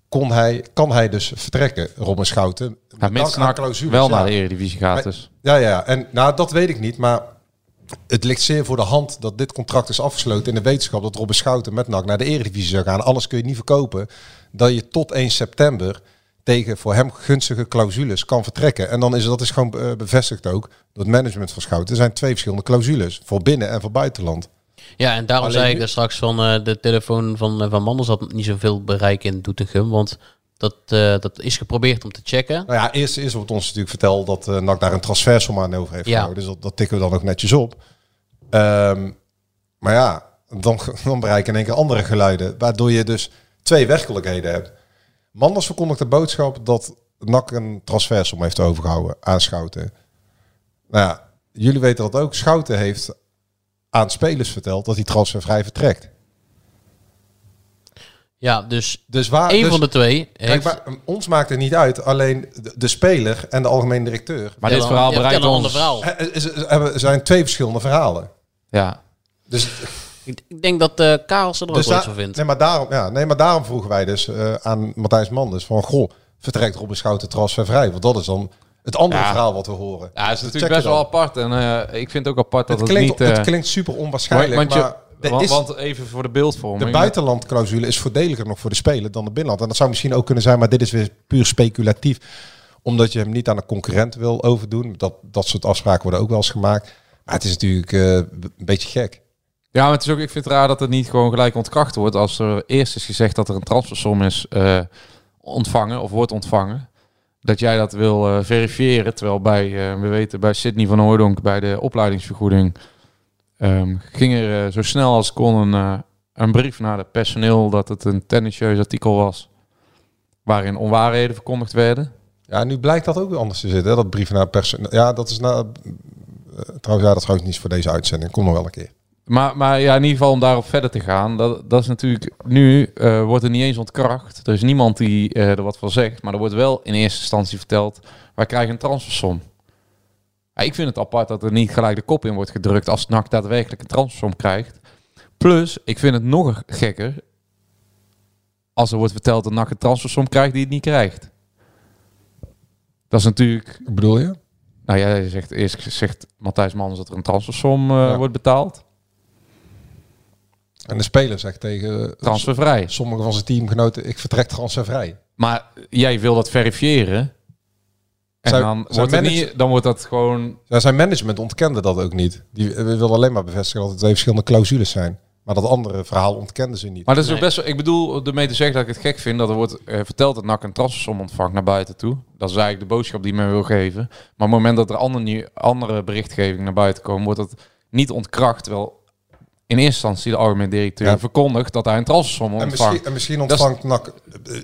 Speaker 4: kon hij, kan hij dus vertrekken, Robin Schouten.
Speaker 1: Ja, NAC wel naar de eredivisie gaat dus.
Speaker 4: Ja, ja, en nou, dat weet ik niet, maar het ligt zeer voor de hand dat dit contract is afgesloten in de wetenschap dat Robin Schouten met NAC naar de Eredivisie zou gaan. Alles kun je niet verkopen. Dat je tot 1 september tegen voor hem gunstige clausules kan vertrekken. En dan is dat is gewoon eh, bevestigd ook door het management van Schouten. Er zijn twee verschillende clausules voor binnen en voor buitenland.
Speaker 3: Ja, en daarom Alleen zei ik er straks van uh, de telefoon van, uh, van Manders had niet zoveel bereik in Doetinchem. Want dat, uh, dat is geprobeerd om te checken.
Speaker 4: Nou ja, eerst, eerst wordt ons natuurlijk verteld dat uh, NAC daar een transfersom aan over heeft ja. gehouden. Dus dat, dat, tikken we dan ook netjes op. Um, maar ja, dan, [laughs] dan bereiken in één keer andere geluiden. Waardoor je dus twee werkelijkheden hebt. Manders verkondigt de boodschap dat NAC een transfersom heeft overgehouden aan Schouten. Nou ja, jullie weten dat ook. Schouten heeft aan spelers verteld dat hij transfervrij vertrekt.
Speaker 3: Ja, dus
Speaker 4: Dus waar,
Speaker 3: één
Speaker 4: dus-
Speaker 3: van de twee
Speaker 4: Kijk, maar, ons maakt het niet uit. Alleen de, de speler en de algemene directeur.
Speaker 1: Maar dit verhaal bereikt ons...
Speaker 3: ander verhaal.
Speaker 4: hebben- zijn twee verschillende verhalen.
Speaker 1: Ja.
Speaker 4: Dus,
Speaker 3: Ik, denk dat eh Karels er ook
Speaker 4: dus
Speaker 3: wel van vindt.
Speaker 4: nee, maar daarom, ja, nee, maar daarom vroegen wij dus eh, aan Matthijs Manders van... Goh, vertrekt Robin Schouten transfervrij? Want dat is dan het andere
Speaker 1: Ja.
Speaker 4: verhaal wat we horen.
Speaker 1: Ja, het is natuurlijk best wel apart. En eh, ik vind ook apart dat
Speaker 4: Het
Speaker 1: het,
Speaker 4: klinkt,
Speaker 1: niet...
Speaker 4: het klinkt super onwaarschijnlijk,
Speaker 1: want, je-
Speaker 4: maar...
Speaker 1: want,
Speaker 4: is-
Speaker 1: want even voor de beeldvorming.
Speaker 4: De buitenlandclausule is voordeliger nog voor de speler dan de binnenland. En dat zou misschien ook kunnen zijn, maar dit is weer puur speculatief. Omdat je hem niet aan een concurrent wil overdoen. Dat, dat soort afspraken worden ook wel eens gemaakt. Maar het is natuurlijk eh, een beetje gek.
Speaker 1: Ja, maar het is ook, ik vind het raar dat het niet gewoon gelijk ontkracht wordt. Als er eerst is gezegd dat er een transfersom is eh, ontvangen of wordt ontvangen. Dat jij dat wil eh, verifiëren. Terwijl bij, we weten, bij Sydney van Hooydonk, bij de opleidingsvergoeding, ehm, ging er eh, zo snel als kon een, eh, een brief naar het personeel dat het een tendentieus artikel was. Waarin onwaarheden verkondigd werden.
Speaker 4: Ja, nu blijkt dat ook weer anders te zitten. Hè? Dat brieven naar personeel. Ja, dat is nou. trouwens, ja, dat trouwens niet voor deze uitzending. Kom nog wel een keer.
Speaker 1: Maar, maar ja, in ieder geval om daarop verder te gaan. Dat, dat is natuurlijk. Nu wordt er niet eens ontkracht. Er is niemand die er wat van zegt. Maar er wordt wel in eerste instantie verteld. Wij krijgen een transfersom. Ja, ik vind het apart dat er niet gelijk de kop in wordt gedrukt. als NAC daadwerkelijk een transfersom krijgt. Plus, ik vind het nog gekker. als er wordt verteld dat NAC een transfersom krijgt die het niet krijgt. Dat is natuurlijk.
Speaker 4: Wat bedoel je?
Speaker 1: Nou ja, je zegt eerst zegt Matthijs Mans dat er een transfersom eh,
Speaker 4: Ja.
Speaker 1: wordt betaald.
Speaker 4: En de speler zegt tegen
Speaker 1: Transfervrij.
Speaker 4: sommige van zijn teamgenoten: ik vertrek transfervrij.
Speaker 1: Maar jij wil dat verifiëren. En
Speaker 4: Zijn-
Speaker 1: dan,
Speaker 4: zijn
Speaker 1: wordt het
Speaker 4: manager-
Speaker 1: niet, dan wordt dat gewoon...
Speaker 4: Ja, zijn management ontkende dat ook niet. Die wil alleen maar bevestigen dat het twee verschillende clausules zijn. Maar dat andere verhaal ontkenden ze niet.
Speaker 1: Maar dat is
Speaker 3: Nee.
Speaker 1: ook best wel... Ik bedoel ermee te zeggen dat ik het gek vind... dat er wordt eh, verteld dat NAC een transfersom ontvangt naar buiten toe. Dat is eigenlijk de boodschap die men wil geven. Maar op het moment dat er andere, andere berichtgeving naar buiten komt... wordt het niet ontkracht. Terwijl in eerste instantie de algemeen directeur
Speaker 4: Ja.
Speaker 1: verkondigt... dat hij een transfersom
Speaker 4: En
Speaker 1: ontvangt.
Speaker 4: misschien, en misschien
Speaker 1: Dat is-
Speaker 4: ontvangt NAC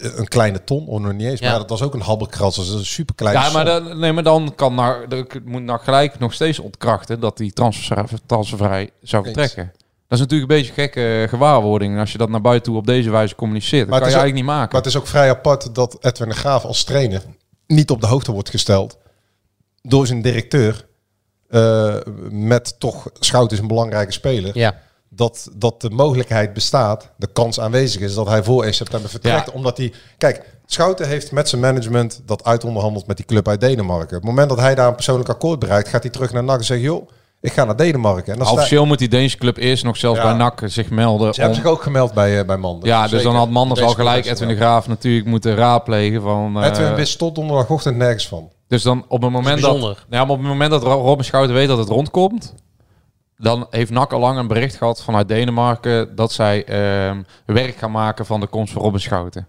Speaker 4: eh, een kleine ton, of nog niet eens.
Speaker 3: Ja.
Speaker 4: Maar dat is ook een habbekrats. Dat is een super klein.
Speaker 1: Ja, maar dan, nee, maar dan kan NAC, moet NAC gelijk nog steeds ontkrachten dat die transfer, transfervrij zou vertrekken. Dat is natuurlijk een beetje een gekke gewaarwording als je dat naar buiten toe op deze wijze communiceert. Dat
Speaker 4: Maar
Speaker 1: kan
Speaker 4: het
Speaker 1: je
Speaker 4: is
Speaker 1: eigenlijk niet maken.
Speaker 4: Maar het is ook vrij apart dat Edwin de Graaf als trainer niet op de hoogte wordt gesteld door zijn directeur. eh, met toch Schout is een belangrijke speler.
Speaker 3: Ja.
Speaker 4: Dat, dat de mogelijkheid bestaat, de kans aanwezig is dat hij voor 1 september vertrekt.
Speaker 1: Ja.
Speaker 4: Omdat hij. Kijk, Schouten heeft met zijn management dat uitonderhandeld met die club uit Denemarken. Op het moment dat hij daar een persoonlijk akkoord bereikt, gaat hij terug naar NAC en zegt: joh, ik ga naar Denemarken. En dan
Speaker 1: Officieel moet die Deense club eerst nog zelfs
Speaker 4: Ja.
Speaker 1: bij NAC zich melden.
Speaker 4: Ze hebben
Speaker 1: om-
Speaker 4: zich ook gemeld bij, eh, bij Manders.
Speaker 1: ja, dus
Speaker 4: Zeker.
Speaker 1: dan had Manders al gelijk Edwin de. Graaf natuurlijk moeten raadplegen van... eh,
Speaker 4: Edwin wist tot donderdagochtend nergens van.
Speaker 1: Dus dan op het moment dat, ja, maar op het moment dat Ro- Robin Schouten weet dat het rondkomt, dan heeft NAC al lang een bericht gehad vanuit Denemarken dat zij ehm, werk gaan maken van de komst van Robin Schouten.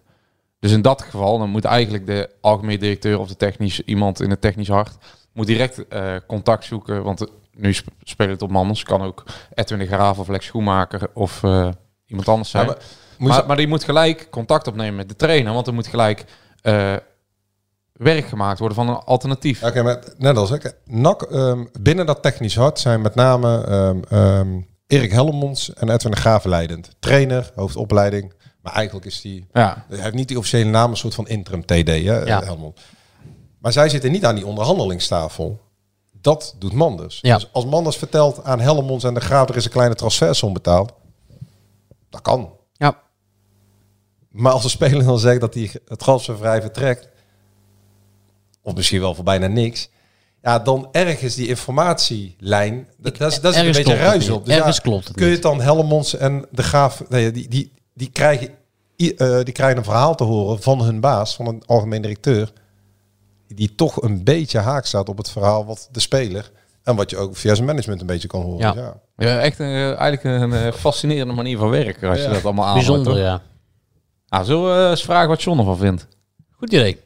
Speaker 1: Dus in dat geval, dan moet eigenlijk de algemeen directeur of de technisch iemand in het technisch hart moet direct eh, contact zoeken, want eh, nu sp- spelen het op Manders, kan ook Edwin de Graaf of Lex Schoenmaker of eh, iemand anders zijn.
Speaker 4: Ja, maar
Speaker 1: maar, maar die moet gelijk contact opnemen met de trainer, want er moet gelijk werk gemaakt worden van een alternatief.
Speaker 4: Oké, maar net als ik. NAC, ehm, binnen dat technisch hart zijn met name ehm, Erik Hellemons en Edwin de Graaf leidend. Trainer, hoofdopleiding. Maar eigenlijk is die...
Speaker 1: Ja,
Speaker 4: Hij heeft niet die officiële naam, een soort van interim TD, hè,
Speaker 3: Ja.
Speaker 4: Helmond. Maar zij zitten niet aan die onderhandelingstafel. Dat doet Manders.
Speaker 3: Ja.
Speaker 4: Dus als Manders vertelt aan Hellemons en de Graaf... er is een kleine transfersom betaald. Dat kan.
Speaker 3: Ja.
Speaker 4: Maar als de speler dan zegt dat hij het transfervrij vertrekt... of misschien wel voor bijna niks... ja, dan ergens die informatielijn... Dat, dat is, dat is een
Speaker 3: Ergens
Speaker 4: beetje
Speaker 3: klopt het
Speaker 4: ruis
Speaker 3: niet.
Speaker 4: op. Dus
Speaker 3: Ergens
Speaker 4: ja,
Speaker 3: klopt het
Speaker 4: kun je het dan Hellemons en de Graaf... Nee, die, die, die, krijgen, eh, die krijgen een verhaal te horen van hun baas... van een algemeen directeur... die toch een beetje haak staat op het verhaal wat de speler... en wat je ook via zijn management een beetje kan horen.
Speaker 3: Ja.
Speaker 4: Ja.
Speaker 1: ja echt een, eh, eigenlijk een eh, fascinerende manier van werken als je dat allemaal aan.
Speaker 3: Bijzonder, ja.
Speaker 1: Nou, zullen we eens vragen wat John ervan vindt?
Speaker 3: Goed idee.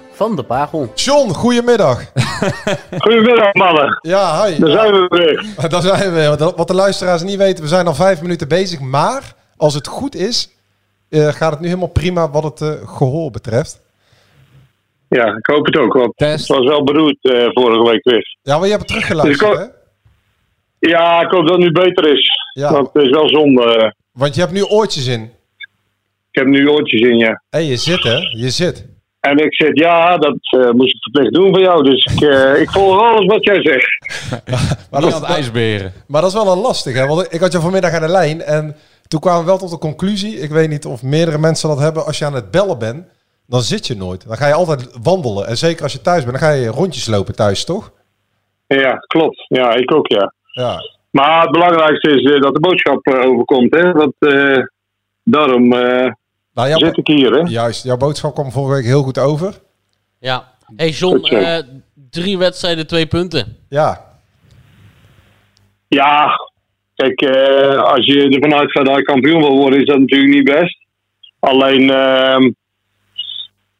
Speaker 3: van de Bagel.
Speaker 4: John, goedemiddag. [laughs]
Speaker 5: Goedemiddag mannen.
Speaker 4: Ja, hi.
Speaker 5: Daar zijn we weer. [laughs]
Speaker 4: Daar zijn we weer. Wat- de luisteraars niet weten, we zijn al vijf minuten bezig. Maar als het goed is, eh, gaat het nu helemaal prima wat het eh, gehoor betreft.
Speaker 5: Ja, ik hoop het ook, want het was wel beroerd eh, vorige week weer.
Speaker 4: Ja, maar je hebt het teruggeluisterd,
Speaker 5: Dus
Speaker 4: hè?
Speaker 5: Ja, ik hoop dat het nu beter is.
Speaker 4: Ja.
Speaker 5: Want het is wel zonde.
Speaker 4: Want je hebt nu oortjes in.
Speaker 5: Ik heb nu oortjes in, ja.
Speaker 4: Hé, je zit, hè? Je zit.
Speaker 5: En ik zeg, ja, dat eh, moest ik verplicht doen voor jou. Dus ik, eh, ik volg alles wat jij zegt. [laughs]
Speaker 4: Maar
Speaker 1: het ijsberen.
Speaker 4: Maar dat is wel een lastig, hè? Want ik had je vanmiddag aan de lijn en toen kwamen we wel tot de conclusie. Ik weet niet of meerdere mensen dat hebben. Als je aan het bellen bent, dan zit je nooit. Dan ga je altijd wandelen. En zeker als je thuis bent, dan ga je rondjes lopen thuis, toch?
Speaker 5: Ja, klopt. Ja, ik ook, ja.
Speaker 4: Ja.
Speaker 5: Maar het belangrijkste is eh, dat de boodschap overkomt, hè. Dat, eh, daarom eh,
Speaker 4: Nou, jouw-
Speaker 5: zit ik hier, hè.
Speaker 4: Juist, jouw boodschap kwam vorige week heel goed over.
Speaker 3: Ja. Hey John, eh, drie wedstrijden, twee punten.
Speaker 4: Ja,
Speaker 5: Ja, kijk, eh, als je ervan uitgaat dat je kampioen wil worden, is dat natuurlijk niet best. Alleen, ehm,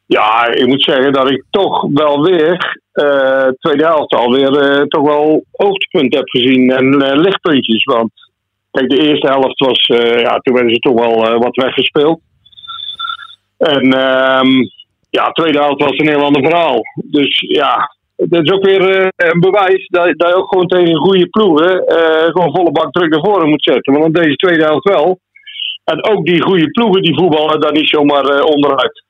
Speaker 5: ja, ik moet zeggen dat ik toch wel weer, eh tweede helft alweer, eh, toch wel hoogtepunten heb gezien en lichtpuntjes. Want kijk, de eerste helft was, eh, ja, toen werden ze toch wel eh, wat weggespeeld. En ehm, ja, tweede helft was een heel ander verhaal. Dus ja, het is ook weer eh, een bewijs dat, dat je ook gewoon tegen goede ploegen eh, gewoon volle bak terug naar voren moet zetten. Want dan deze tweede helft wel. En ook die goede ploegen die voetballen daar niet zomaar eh, onderuit.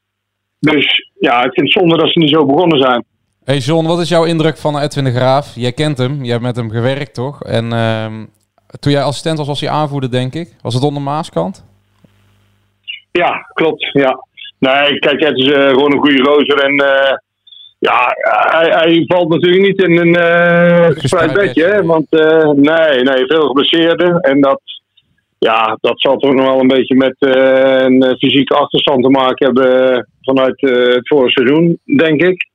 Speaker 5: Dus ja, ik vind het zonde dat ze niet zo begonnen zijn.
Speaker 1: Hey John, wat is jouw indruk van Edwin de Graaf? Jij kent hem, jij hebt met hem gewerkt, toch? En ehm, toen jij assistent was, was hij aanvoerder, denk ik. Was het onder Maaskant?
Speaker 5: Ja, klopt. Ja. Nee, kijk, het is eh, gewoon een goede rozer. En eh, ja, hij, hij valt natuurlijk niet in een eh gespreid bedje. hè, Want nee, nee, veel geblesseerden. En dat, ja, dat zal toch nog wel een beetje met een fysieke achterstand te maken hebben vanuit het vorige seizoen, denk ik.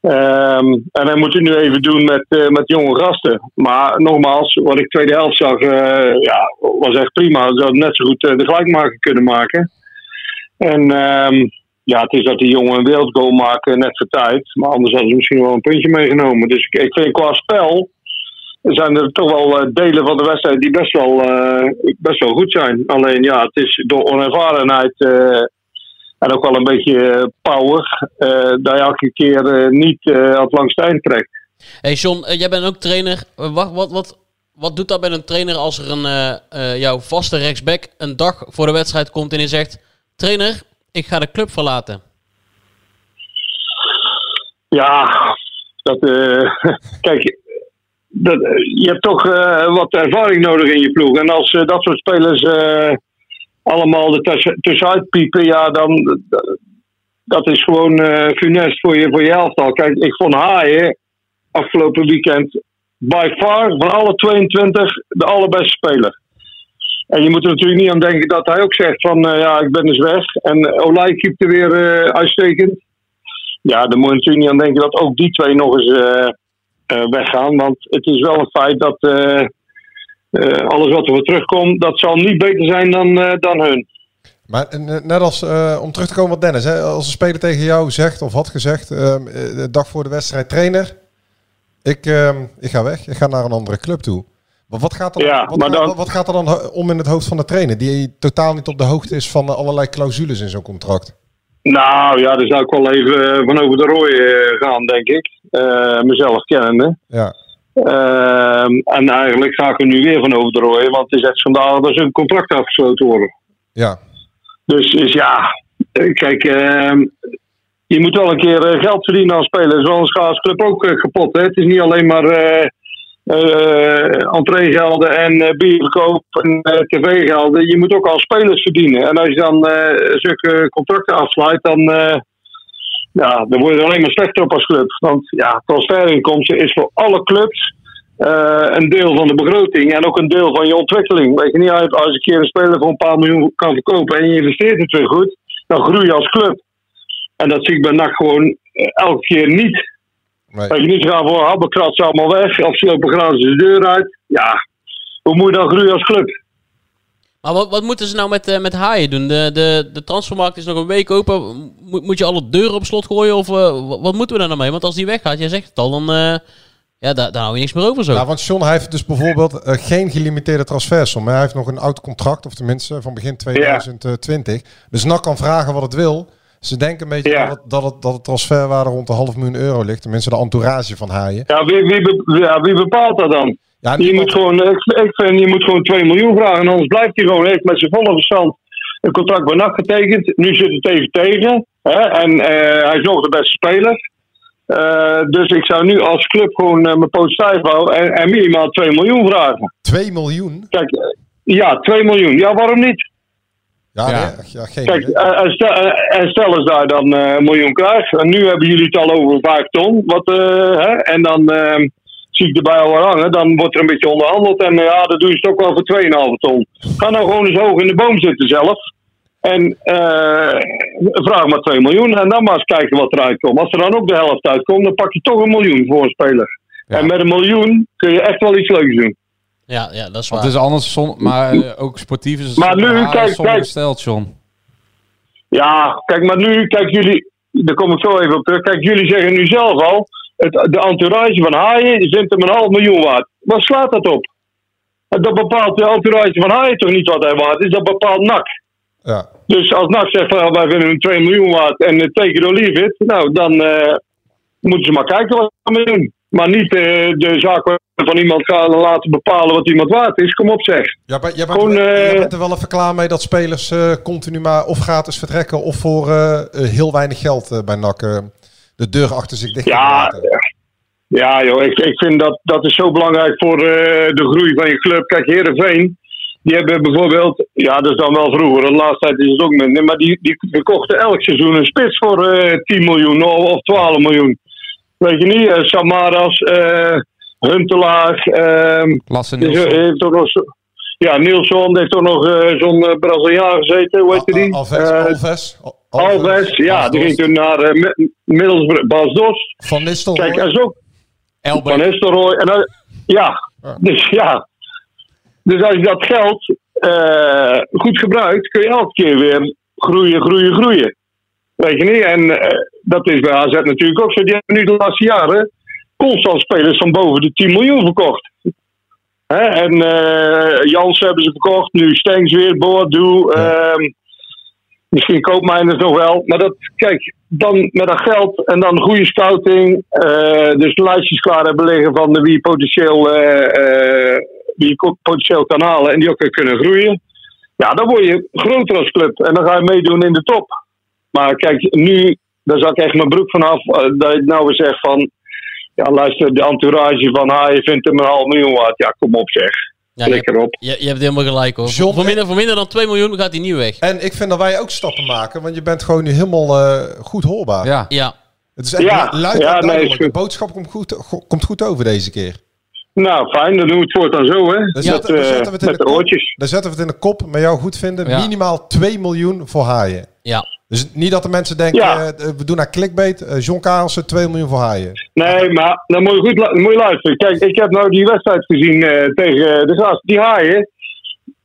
Speaker 5: Ehm, en hij moet het nu even doen met, met jonge gasten. Maar nogmaals, wat ik tweede helft zag, ja, was echt prima. Ze hadden net zo goed eh, de gelijkmaker kunnen maken. En ehm, ja, het is dat die jongen een wereldgoal maken net voor tijd. Maar anders hadden ze misschien wel een puntje meegenomen. Dus ik, ik vind qua spel zijn er toch wel eh, delen van de wedstrijd die best wel, eh, best wel goed zijn. Alleen ja, het is door onervarenheid eh, en ook wel een beetje power dat je elke keer niet eh het langste eind trekt.
Speaker 3: Hey John, jij bent ook trainer. Wat, wat, wat, wat doet dat met een trainer als er een jouw vaste rechtsback een dag voor de wedstrijd komt en hij zegt... Trainer, ik ga de club verlaten.
Speaker 5: Ja, dat, eh, [laughs] kijk, dat, je hebt toch eh, wat ervaring nodig in je ploeg. En als eh, dat soort spelers allemaal er tussen- tussenuit piepen, ja, dan dat is gewoon funest voor je, voor je elftal. Kijk, ik vond Haaien afgelopen weekend by far van alle 22 de allerbeste speler. En je moet er natuurlijk niet aan denken dat hij ook zegt van eh, ja, ik ben dus weg. En Olij keepte weer eh, uitstekend. Ja, dan moet je natuurlijk niet aan denken dat ook die twee nog eens eh, weggaan. Want het is wel een feit dat alles wat er weer terugkomt, dat zal niet beter zijn dan, dan hun.
Speaker 4: Maar net als, om terug te komen wat Dennis, hè, als een speler tegen jou zegt of had gezegd, ehm, eh, de dag voor de wedstrijd, trainer, ik, ehm, ik ga weg, ik ga naar een andere club toe. Maar wat gaat er,
Speaker 5: Ja,
Speaker 4: wat,
Speaker 5: maar dan-
Speaker 4: wat- gaat er dan om in het hoofd van de trainer, die totaal niet op de hoogte is van allerlei clausules in zo'n contract?
Speaker 5: Nou ja, daar zou ik wel even eh, van over de rooi eh, gaan, denk ik. Eh, mezelf kennende.
Speaker 4: Ja.
Speaker 5: Ehm, en eigenlijk ga ik er nu weer van over de rooi, want het is echt schandalig dat zijn contract afgesloten worden.
Speaker 4: Ja.
Speaker 5: Dus, dus ja, kijk, ehm, je moet wel een keer geld verdienen als speler. Zoals een schaatsclub ook kapot. Hè? Het is niet alleen maar eh, entreegelden en eh, bierverkoop en eh, tv-gelden. Je moet ook als spelers verdienen. En als je dan zulke contracten afsluit, dan, ja, dan word je alleen maar slechter op als club. Want ja, transferinkomsten is voor alle clubs een deel van de begroting en ook een deel van je ontwikkeling. Weet je niet, uit als je een keer een speler voor een paar miljoen kan verkopen en je investeert het weer goed, dan groei je als club. En dat zie ik bij NAC gewoon elke keer niet.
Speaker 4: Nee.
Speaker 5: Niet gaan voor habbekrats allemaal weg. Of slopen gratis de deur uit. Ja, hoe moet je dan groeien als club?
Speaker 3: Maar wat, wat moeten ze nou met, eh, met haaien doen? De, de, de transfermarkt is nog een week open. Moet, moet je alle deuren op slot gooien? Of eh, wat, moeten we daar nou mee? Want als die weggaat, jij zegt het al, dan eh, ja, daar, daar hou je niks meer over zo.
Speaker 4: Ja, want John hij heeft dus bijvoorbeeld geen gelimiteerde transfersom. Hij heeft nog een oud contract, of tenminste van begin 2020. Dus NAC kan vragen wat het wil. Ze denken een beetje
Speaker 5: Ja.
Speaker 4: dat, het, dat, het, dat het transferwaarde rond de half miljoen euro ligt. Tenminste de entourage van Haaien.
Speaker 5: Ja, wie, wie, be- ja, wie bepaalt dat dan?
Speaker 4: Ja,
Speaker 5: je moet gewoon, ik, ik vind, je moet gewoon 2 miljoen vragen. En anders blijft hij gewoon. Heeft met zijn volle verstand een contract bij NAC getekend. Nu zit het even tegen. Hè? En eh, hij is nog de beste speler. Eh, dus ik zou nu als club gewoon eh, mijn poot stijf houden en, en minimaal 2 miljoen vragen.
Speaker 4: 2 miljoen?
Speaker 5: Kijk, ja, 2 miljoen. Ja, waarom niet?
Speaker 4: Ja, nee, ja, geen
Speaker 5: Kijk, eh, en stel, eh, en stel eens daar dan eh, een miljoen krijgt. En nu hebben jullie het al over 5 ton. Wat, eh, hè? En dan eh, zie ik erbij al wat hangen. Dan wordt er een beetje onderhandeld. En ja, dat doen ze het ook wel voor 2,5 ton. Ga nou gewoon eens hoog in de boom zitten zelf. En eh, vraag maar 2 miljoen. En dan maar eens kijken wat eruit komt. Als er dan ook de helft uitkomt, dan pak je toch een miljoen voor een speler. En met een miljoen kun je echt wel iets leuks doen.
Speaker 3: Ja, ja dat is
Speaker 1: Want
Speaker 3: waar.
Speaker 1: het is anders, zon, maar eh, ook sportief is het
Speaker 5: Maar nu, kijk, kijk.
Speaker 1: stijl, John.
Speaker 5: Ja, kijk, maar nu, kijk jullie, daar kom ik zo even op terug. Kijk, jullie zeggen nu zelf al, het, de entourage van Haaien vindt hem een half miljoen waard. Waar slaat dat op? Dat bepaalt de entourage van Haaien toch niet wat hij waard is, dat bepaalt NAC.
Speaker 4: Ja.
Speaker 5: Dus als NAC zegt, van, wij vinden hem 2 miljoen waard en uh, take it or leave it, nou, dan eh, moeten ze maar kijken wat ze ermee doen. Maar niet eh, de zaak van iemand gaan laten bepalen wat iemand waard is. Kom op zeg.
Speaker 4: Ja, maar jij bent,
Speaker 5: Gewoon,
Speaker 4: er,
Speaker 5: eh,
Speaker 4: bent er wel even klaar mee dat spelers eh, continu maar of gratis vertrekken of voor eh, heel weinig geld bij NAC de deur achter zich dicht
Speaker 5: Ja, ja joh, ik, ik vind dat, dat is zo belangrijk voor de groei van je club. Kijk, Heerenveen, die hebben bijvoorbeeld, ja dat is dan wel vroeger, de laatste tijd is het ook minder, maar die, die verkochten elk seizoen een spits voor eh 10 miljoen of, of 12 miljoen. Weet je niet, Samaras, Huntelaar, ehm
Speaker 1: Lasse
Speaker 5: dus,
Speaker 1: Nielsen.
Speaker 5: eh, heeft ook nog zo- ja, Nielsen heeft ook nog eh, zo'n eh, Braziliaan gezeten, hoe heet die?
Speaker 4: Alves, Alves.
Speaker 5: Alves, ja, die ging toen naar Middelsbrough, Bas Dost.
Speaker 4: Van Nistelrooy.
Speaker 5: Kijk, en zo. Van Nistelrooy. En dan, ja, dus ja. Dus als je dat geld eh, goed gebruikt, kun je elke keer weer groeien, groeien, groeien. Weet je niet? En eh, dat is bij AZ natuurlijk ook zo. Die hebben nu de laatste jaren constant spelers van boven de 10 miljoen verkocht. Hè? En eh Jans hebben ze verkocht, nu Stengs weer, Boadu. ehm, Misschien Koopmijners nog wel. Maar dat, kijk, dan met dat geld en dan goede scouting. eh, dus lijstjes klaar hebben liggen van de wie potentieel, eh, wie potentieel kan halen en die ook kunnen groeien. Ja, dan word je groter als club en dan ga je meedoen in de top. Maar kijk, nu, daar zak ik echt mijn broek vanaf. dat je nou weer zegt van, ja luister, de entourage van Haaien vindt hem een half miljoen waard. Ja, kom op zeg.
Speaker 3: Ja,
Speaker 5: Klik
Speaker 3: je,
Speaker 5: erop.
Speaker 3: je, je hebt helemaal gelijk hoor. voor, minder, voor minder dan 2 miljoen gaat hij niet weg.
Speaker 4: En ik vind dat wij ook stappen maken, want je bent gewoon nu helemaal eh, goed hoorbaar.
Speaker 1: Ja.
Speaker 3: Ja.
Speaker 4: Het is echt
Speaker 5: Ja,
Speaker 4: luid
Speaker 5: ja, nee,
Speaker 4: De boodschap komt goed, go- komt goed over deze keer.
Speaker 5: Nou, fijn, dan doen we het voortaan zo, hè?
Speaker 4: Dan
Speaker 5: met
Speaker 4: zetten, dan
Speaker 5: eh,
Speaker 4: zetten we het in
Speaker 5: met
Speaker 4: de
Speaker 5: de
Speaker 4: kop.
Speaker 5: oortjes.
Speaker 4: Dan zetten we het in de kop, met jou goed vinden.
Speaker 1: Ja.
Speaker 4: Minimaal 2 miljoen voor haaien.
Speaker 3: Ja.
Speaker 4: Dus niet dat de mensen denken,
Speaker 5: Ja.
Speaker 4: eh, we doen naar clickbait. eh, John Karelsen, 2 miljoen voor haaien.
Speaker 5: Nee, maar dan moet je goed lu- moet je luisteren. Kijk, ik heb nou die wedstrijd gezien eh, tegen de Gras. Die haaien,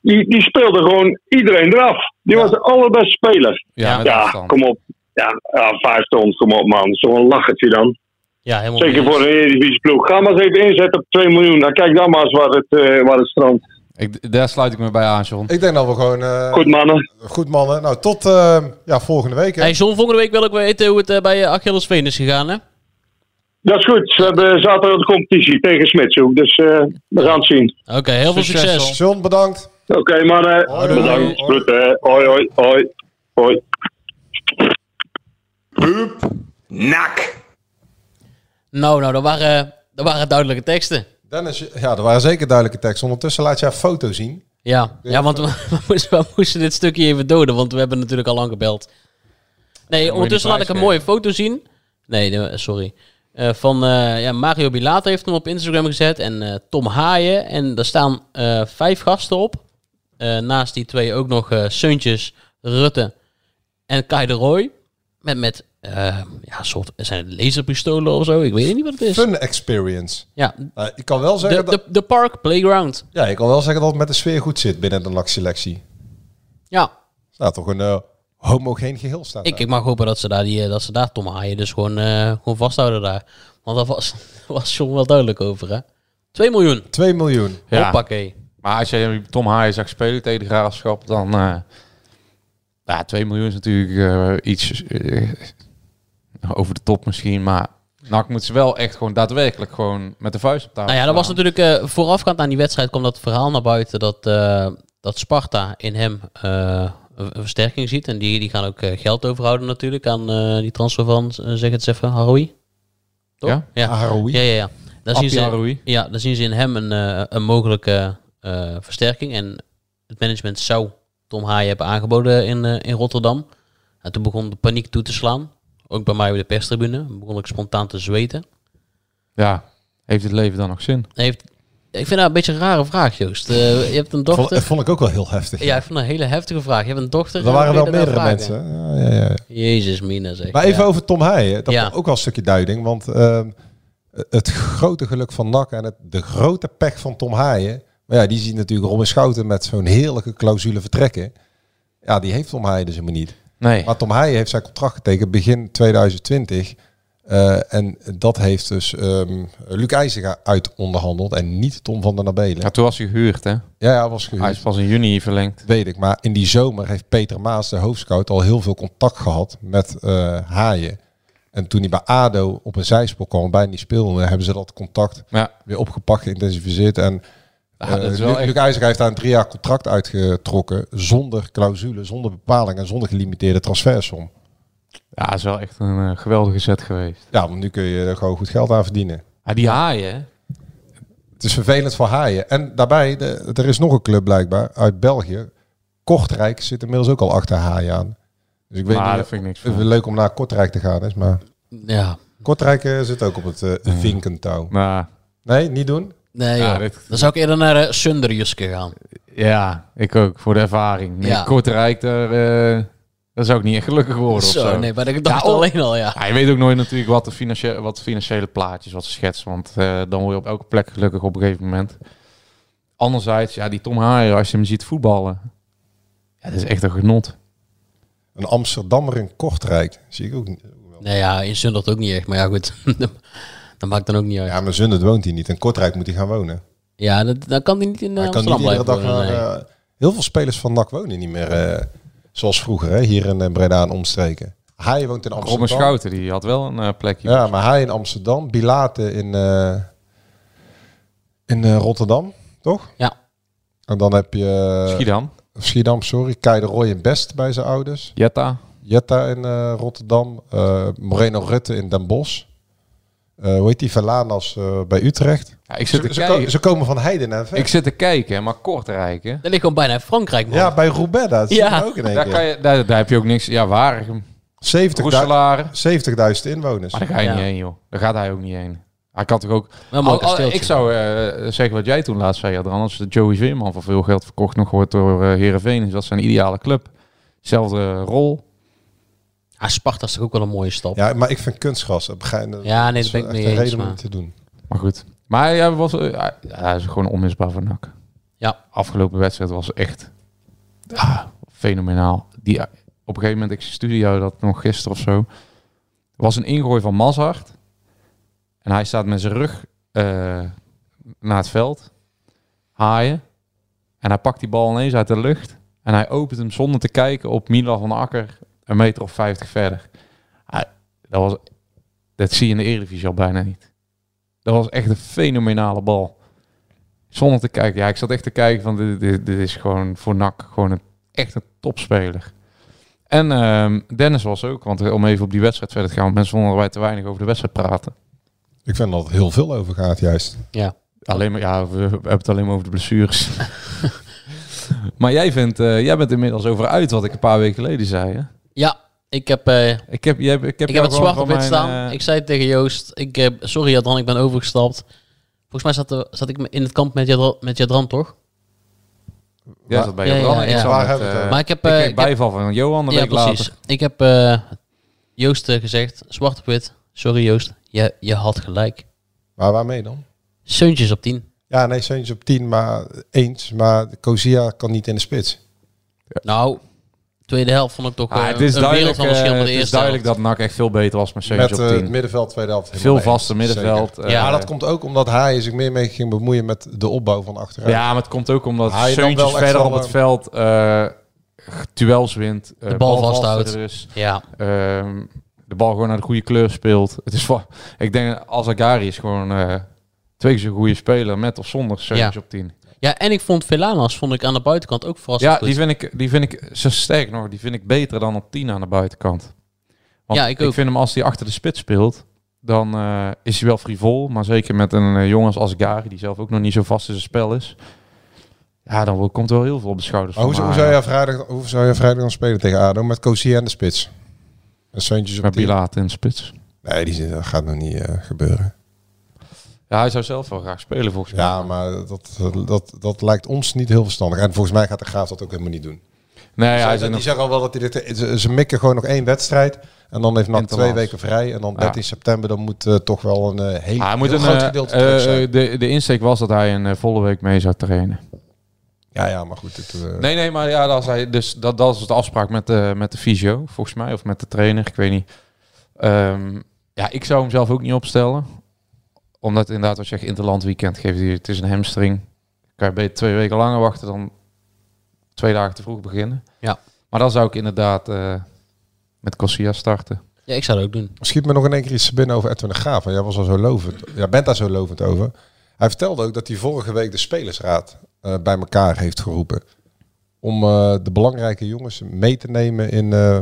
Speaker 5: die, die speelde gewoon iedereen eraf. Die was de allerbeste speler.
Speaker 1: Ja,
Speaker 5: kom op. Ja, ja, vijf ton, kom op man. Zo'n lachertje dan.
Speaker 3: Ja, helemaal
Speaker 5: Zeker
Speaker 3: mee
Speaker 5: voor een Eredivisie-ploeg. Ga maar eens even inzetten op 2 miljoen. Dan kijk dan maar eens waar het, eh waar het strandt.
Speaker 1: Ik, daar sluit ik me bij aan, John.
Speaker 4: Ik denk dat we gewoon... eh,
Speaker 5: Goed mannen.
Speaker 4: Goed mannen. Nou, tot eh, ja, volgende week. Hè.
Speaker 3: Hey John, volgende week wil ik weten hoe het eh, bij Achillesveen is gegaan hè?
Speaker 5: Dat is goed. We hebben zaterdag de competitie tegen Smitshoek. Dus eh, we gaan het zien.
Speaker 3: Oké, heel veel
Speaker 1: Succes,
Speaker 3: succes.
Speaker 4: John, bedankt.
Speaker 5: Oké, mannen.
Speaker 4: Hoi,
Speaker 5: Bedankt.
Speaker 4: hoi.
Speaker 5: Goed, hè. Hoi, hoi, hoi. Hoi.
Speaker 6: Nak.
Speaker 3: Nou, nou, dat waren, dat waren duidelijke teksten.
Speaker 4: Dennis, ja, er waren zeker duidelijke teksten. Ondertussen laat jij een foto zien.
Speaker 3: Ja, ja want we, [laughs] we moesten, we moesten dit stukje even doden, want we hebben natuurlijk al lang gebeld. Nee, ondertussen laat ik een mooie foto zien. Nee, sorry. Eh, van eh, ja, Mario Bilater heeft hem op Instagram gezet en eh, Tom Haaien. En daar staan eh, vijf gasten op. Eh, naast die twee ook nog eh Seuntjes, Rutte en Kai de Roy. Met, met eh, ja, soort, zijn het laserpistolen of zo? Ik weet niet wat het is.
Speaker 4: Fun experience.
Speaker 3: Ja,
Speaker 4: Nou, ik kan wel
Speaker 3: de,
Speaker 4: zeggen dat,
Speaker 3: de, de Park Playground.
Speaker 4: ja, ik kan wel zeggen dat het met de sfeer goed zit binnen de NAC-selectie.
Speaker 3: Ja,
Speaker 4: Staat toch een eh, homogeen geheel staat
Speaker 3: ik, ik mag hopen dat ze daar, die, eh, dat ze daar Tom Haaien dus gewoon, eh, gewoon vasthouden daar. Want daar was, [laughs] was John wel duidelijk over, hè? 2 miljoen.
Speaker 4: 2 miljoen.
Speaker 1: Ja.
Speaker 3: Hoppakee.
Speaker 1: Maar als je Tom Haaien zag spelen tegen de Graafschap, dan... ja, 2 miljoen is natuurlijk eh, iets eh, over de top misschien, maar... NAC moet ze wel echt gewoon daadwerkelijk gewoon met de vuist op tafel
Speaker 3: Nou ja, dat was natuurlijk eh, voorafgaand aan die wedstrijd kwam dat verhaal naar buiten dat, eh, dat Sparta in hem eh, een, versterking ziet. En die, die gaan ook eh, geld overhouden natuurlijk aan eh, die transfer van, zeg het eens even, Haroui. Toch?
Speaker 1: Ja?
Speaker 3: Ja,
Speaker 4: Haroui.
Speaker 3: ja, ja. ja. Dan zien, ze, ja, dan zien ze in hem een, eh, een mogelijke eh, versterking. En het management zou Tom Haaien hebben aangeboden in, eh, in Rotterdam. En toen begon de paniek toe te slaan. Ook bij mij op de perstribune. Begon ik spontaan te zweten.
Speaker 1: Ja, heeft het leven dan nog zin?
Speaker 3: Heeft, ik vind dat een beetje een rare vraag, Joost. Eh, je hebt een dochter.
Speaker 4: dat vond ik ook wel heel heftig.
Speaker 3: Ja, ik vond een hele heftige vraag. Je hebt een dochter.
Speaker 4: er waren
Speaker 3: en
Speaker 4: wel meerdere mensen. Ja, ja, ja.
Speaker 3: Jezus, Mina zeg.
Speaker 4: Maar even
Speaker 3: Ja.
Speaker 4: over Tom Heijen. Dat
Speaker 3: Ja.
Speaker 4: is ook wel een stukje duiding. Want ehm, het grote geluk van NAC en het, de grote pech van Tom Haaien. Maar ja, die ziet natuurlijk Robin Schouten met zo'n heerlijke clausule vertrekken. Ja, die heeft Tom Haaien dus helemaal niet.
Speaker 1: Nee.
Speaker 4: Maar Tom Haaien heeft zijn contract getekend begin 2020. Eh, en dat heeft dus ehm Luc IJzega uit onderhandeld en niet Tom van der Nabelen.
Speaker 1: Ja, toen was hij gehuurd, hè?
Speaker 4: Ja, ja, was gehuurd.
Speaker 1: Hij is pas in juni verlengd.
Speaker 4: Weet ik, maar in die zomer heeft Peter Maas, de hoofdscout, al heel veel contact gehad met eh Haaien. En toen hij bij ADO op een zijspoor kwam, bijna niet speelde, hebben ze dat contact
Speaker 1: Ja.
Speaker 4: weer opgepakt, geïntensiveerd. En
Speaker 1: Ja,
Speaker 4: eh,
Speaker 1: dat is wel
Speaker 4: Luc,
Speaker 1: echt-
Speaker 4: Luc IJzega heeft daar een drie jaar contract uitgetrokken, zonder clausule, zonder bepaling en zonder gelimiteerde transfersom.
Speaker 1: Ja, is wel echt een eh, geweldige zet geweest.
Speaker 4: Ja, want nu kun je er gewoon goed geld aan verdienen.
Speaker 1: Ja, die haaien?
Speaker 4: Het is vervelend voor Haaien. En daarbij, de, er is nog een club blijkbaar uit België. Kortrijk zit inmiddels ook al achter Haaien aan. Dus ik weet
Speaker 1: Maar
Speaker 4: niet,
Speaker 1: dat vind ik niks
Speaker 4: het is
Speaker 1: van.
Speaker 4: leuk om naar Kortrijk te gaan is, maar
Speaker 3: Ja.
Speaker 4: Kortrijk eh, zit ook op het eh vinkentouw.
Speaker 1: Maar
Speaker 4: Nee, niet doen?
Speaker 3: Nee,
Speaker 1: Ja, dit-
Speaker 3: Dan zou ik eerder naar uh, Sunderjuske gaan.
Speaker 1: ja, ik ook, voor de ervaring. Nee,
Speaker 3: Ja.
Speaker 1: Kortrijk, daar, eh, daar zou ik niet echt gelukkig worden of
Speaker 3: Zo,
Speaker 1: zo.
Speaker 3: nee, maar ik dacht
Speaker 1: Ja, oh.
Speaker 3: alleen al, ja.
Speaker 1: Ja, je weet ook nooit natuurlijk wat de financiële, wat de financiële plaatjes, wat ze schetsen. Want eh, dan word je op elke plek gelukkig op een gegeven moment. Anderzijds, ja, die Tom Haaien, als je hem ziet voetballen. Ja, dat is echt een genot.
Speaker 4: Een Amsterdammer in Kortrijk. Zie ik ook niet.
Speaker 3: Nee, ja, in Sundert ook niet echt. Maar ja, goed. [laughs] dat maakt dan ook niet uit.
Speaker 4: Ja, maar Zundert woont hij niet. In Kortrijk moet hij gaan wonen.
Speaker 3: Ja, dat, dan kan hij niet in eh,
Speaker 4: Hij kan
Speaker 3: Amsterdam
Speaker 4: niet iedere dag
Speaker 3: wonen,
Speaker 4: naar...
Speaker 3: nee.
Speaker 4: eh, heel veel spelers van NAC wonen niet meer eh, zoals vroeger. Hè, hier in Breda en omstreken. Hij woont in Amsterdam.
Speaker 1: Robin Schouten, die had wel een eh, plekje.
Speaker 4: Ja, maar hij in Amsterdam, Bilate in, eh, in eh, Rotterdam, toch?
Speaker 3: Ja.
Speaker 4: En dan heb je...
Speaker 1: Schiedam,
Speaker 4: Schiedam, sorry. Kai de Roy in Best bij zijn ouders.
Speaker 1: Jetta.
Speaker 4: Jetta in eh, Rotterdam. eh, Moreno Rutte in Den Bosch. Eh, hoe heet die? Verlanas eh bij Utrecht.
Speaker 1: Ja, ik zit
Speaker 4: Ze,
Speaker 1: te
Speaker 4: ze,
Speaker 1: kijken.
Speaker 4: ko- ze komen van Heiden.
Speaker 1: Ik zit te kijken, maar Kortrijk, hè.
Speaker 3: Dat ligt gewoon bijna in Frankrijk, man.
Speaker 4: Ja, bij Roubaix. Dat
Speaker 3: Ja.
Speaker 4: ook in één
Speaker 1: Daar,
Speaker 4: keer.
Speaker 1: kan je, daar, daar heb je ook niks... Ja, waar?
Speaker 4: 70.000
Speaker 1: Roeselare.
Speaker 4: 70.000 inwoners.
Speaker 1: Maar daar ga je
Speaker 3: Ja.
Speaker 1: niet heen, joh. Daar gaat hij ook niet heen. Hij kan toch ook... Al- al- ik zou eh, zeggen wat jij toen laatst zei, Adran. Als de Joey Veerman voor veel geld verkocht nog wordt door Heerenveen, is dat zijn ideale club. Zelfde rol.
Speaker 3: Ah, Sparta is toch ook wel een mooie stap.
Speaker 4: Ja, maar ik vind kunstgras. op een gegeven moment-
Speaker 3: Ja, nee, dat ben ik mee
Speaker 4: een
Speaker 3: eens,
Speaker 4: reden om
Speaker 3: maar-
Speaker 4: het te doen.
Speaker 1: Maar goed. Maar hij was, eh, hij- hij is gewoon onmisbaar voor NAC.
Speaker 3: Ja.
Speaker 1: Afgelopen wedstrijd was echt ah, fenomenaal. Die, op een gegeven moment, ik studio dat nog gisteren of zo. Was een ingooi van Mazart. En hij staat met zijn rug eh, naar het veld. Haaien. En hij pakt die bal ineens uit de lucht. En hij opent hem zonder te kijken op Milan van Akker. Een meter of vijftig verder. Hij- dat, was, dat zie je in de Eredivisie al bijna niet. Dat was echt een fenomenale bal. Zonder te kijken. Ja, ik zat echt te kijken van dit, dit, dit is gewoon voor NAC gewoon een, echt een topspeler. En ehm, Dennis was ook, want eh, om even op die wedstrijd verder te gaan, want mensen vonden dat wij te weinig over de wedstrijd praten.
Speaker 4: Ik vind dat er heel veel over gaat juist.
Speaker 3: Ja.
Speaker 1: Alleen maar, ja, we, we hebben het alleen maar over de blessures. [laughs] maar jij, vindt, eh, jij bent inmiddels over uit wat ik een paar weken geleden zei. Hè?
Speaker 3: Ja, ik heb, eh,
Speaker 1: Ik heb, jij, ik heb,
Speaker 3: ik heb het
Speaker 1: gewoon
Speaker 3: zwart op wit staan.
Speaker 1: eh,
Speaker 3: Ik zei het tegen Joost. Ik, eh, sorry Jadran, ik ben overgestapt. Volgens mij zat, er, zat ik in het kamp met Jadran, met Jadran toch?
Speaker 1: jij zat bij
Speaker 3: Ja,
Speaker 1: Jadran.
Speaker 3: ja, ja.
Speaker 1: eh?
Speaker 3: Maar ik heb...
Speaker 1: ik
Speaker 3: eh, ik heb-
Speaker 1: bijval van Johan een
Speaker 3: ja,
Speaker 1: week
Speaker 3: precies.
Speaker 1: later.
Speaker 3: Ik heb eh, Joost gezegd, zwart op wit. Sorry Joost, je, je had gelijk.
Speaker 4: Maar waarmee dan?
Speaker 3: Seuntjes op 10.
Speaker 4: Ja, nee, Seuntjes op 10, maar eens. Maar Kozia kan niet in de spits.
Speaker 3: Nou, tweede helft vond ik toch
Speaker 1: Ah,
Speaker 3: eh,
Speaker 1: het is
Speaker 3: een
Speaker 1: duidelijk,
Speaker 3: wereld van verschil
Speaker 1: eh,
Speaker 3: met de
Speaker 1: het is
Speaker 3: eerste
Speaker 1: duidelijk
Speaker 3: helft.
Speaker 1: dat NAC echt veel beter was met Seuntjes
Speaker 4: Met
Speaker 1: op
Speaker 4: eh,
Speaker 1: 10.
Speaker 4: het middenveld, tweede helft.
Speaker 1: Veel vaster
Speaker 4: eens,
Speaker 1: middenveld. eh,
Speaker 4: ja, dat komt ook omdat hij zich meer mee ging bemoeien met de opbouw van achteruit.
Speaker 1: Ja, maar het komt ook omdat Seuntjes verder op het
Speaker 4: eh,
Speaker 1: veld eh duels wint. eh,
Speaker 3: De bal vasthoudt. Ja.
Speaker 1: Ehm, de bal gewoon naar de goede kleur speelt. [laughs] Het is ik denk, Azagari is gewoon eh, twee keer zo'n goede speler met of zonder Seuntjes
Speaker 3: Ja.
Speaker 1: op 10.
Speaker 3: Ja, en ik vond Velanas vond ik aan de buitenkant ook verrassend
Speaker 1: Ja,
Speaker 3: goed.
Speaker 1: die vind, ik, die vind ik, zo sterk nog, die vind ik beter dan op 10 aan de buitenkant. Want
Speaker 3: Ja, ik ook.
Speaker 1: vind hem als hij achter de spits speelt, dan eh, is hij wel frivol. Maar zeker met een eh, jongen als Gari, die zelf ook nog niet zo vast in zijn spel is. Ja, dan komt er wel heel veel op de schouders
Speaker 4: Maar hoe,
Speaker 1: van
Speaker 4: hoe,
Speaker 1: hem.
Speaker 4: zou je vrijdag, hoe zou je vrijdag dan spelen tegen ADO? Met Kozia en de spits. En Seuntjes op
Speaker 1: Met
Speaker 4: 10.
Speaker 1: Bilaat in de spits.
Speaker 4: Nee, die, gaat nog niet eh, gebeuren.
Speaker 1: Ja, hij zou zelf wel graag spelen volgens mij.
Speaker 4: Ja, maar dat, dat, dat lijkt ons niet heel verstandig. En volgens mij gaat de Graaf dat ook helemaal niet doen.
Speaker 1: Nee, hij
Speaker 4: die
Speaker 1: is nog-
Speaker 4: zeggen al wel dat hij dit, ze, ze mikken gewoon nog één wedstrijd. En dan heeft NAC twee weken vrij. En dan
Speaker 1: Ja.
Speaker 4: 13 september dan moet eh, toch wel een eh, heel,
Speaker 1: Ah, hij moet een,
Speaker 4: groot
Speaker 1: eh,
Speaker 4: gedeelte zijn.
Speaker 1: de, de insteek was dat hij een volle week mee zou trainen.
Speaker 4: Ja, ja, maar goed. Het,
Speaker 1: Nee, nee, maar ja, dat, is hij, dus dat, dat is de afspraak met de, met de fysio, volgens mij. Of met de trainer, ik weet niet. Ehm, ja, ik zou hem zelf ook niet opstellen. Omdat inderdaad, wat je zegt, interland weekend geeft hij, het is een hamstring. Kan je beter twee weken langer wachten dan twee dagen te vroeg beginnen.
Speaker 3: Ja.
Speaker 1: Maar dan zou ik inderdaad eh, met Corsia starten.
Speaker 3: Ja, ik zou dat ook doen.
Speaker 4: Schiet me nog in één keer iets binnen over Edwin de Graaf. Want jij was al zo lovend. Ja, bent daar zo lovend over. Hij vertelde ook dat hij vorige week de spelersraad eh, bij elkaar heeft geroepen. Om eh, de belangrijke jongens mee te nemen in eh,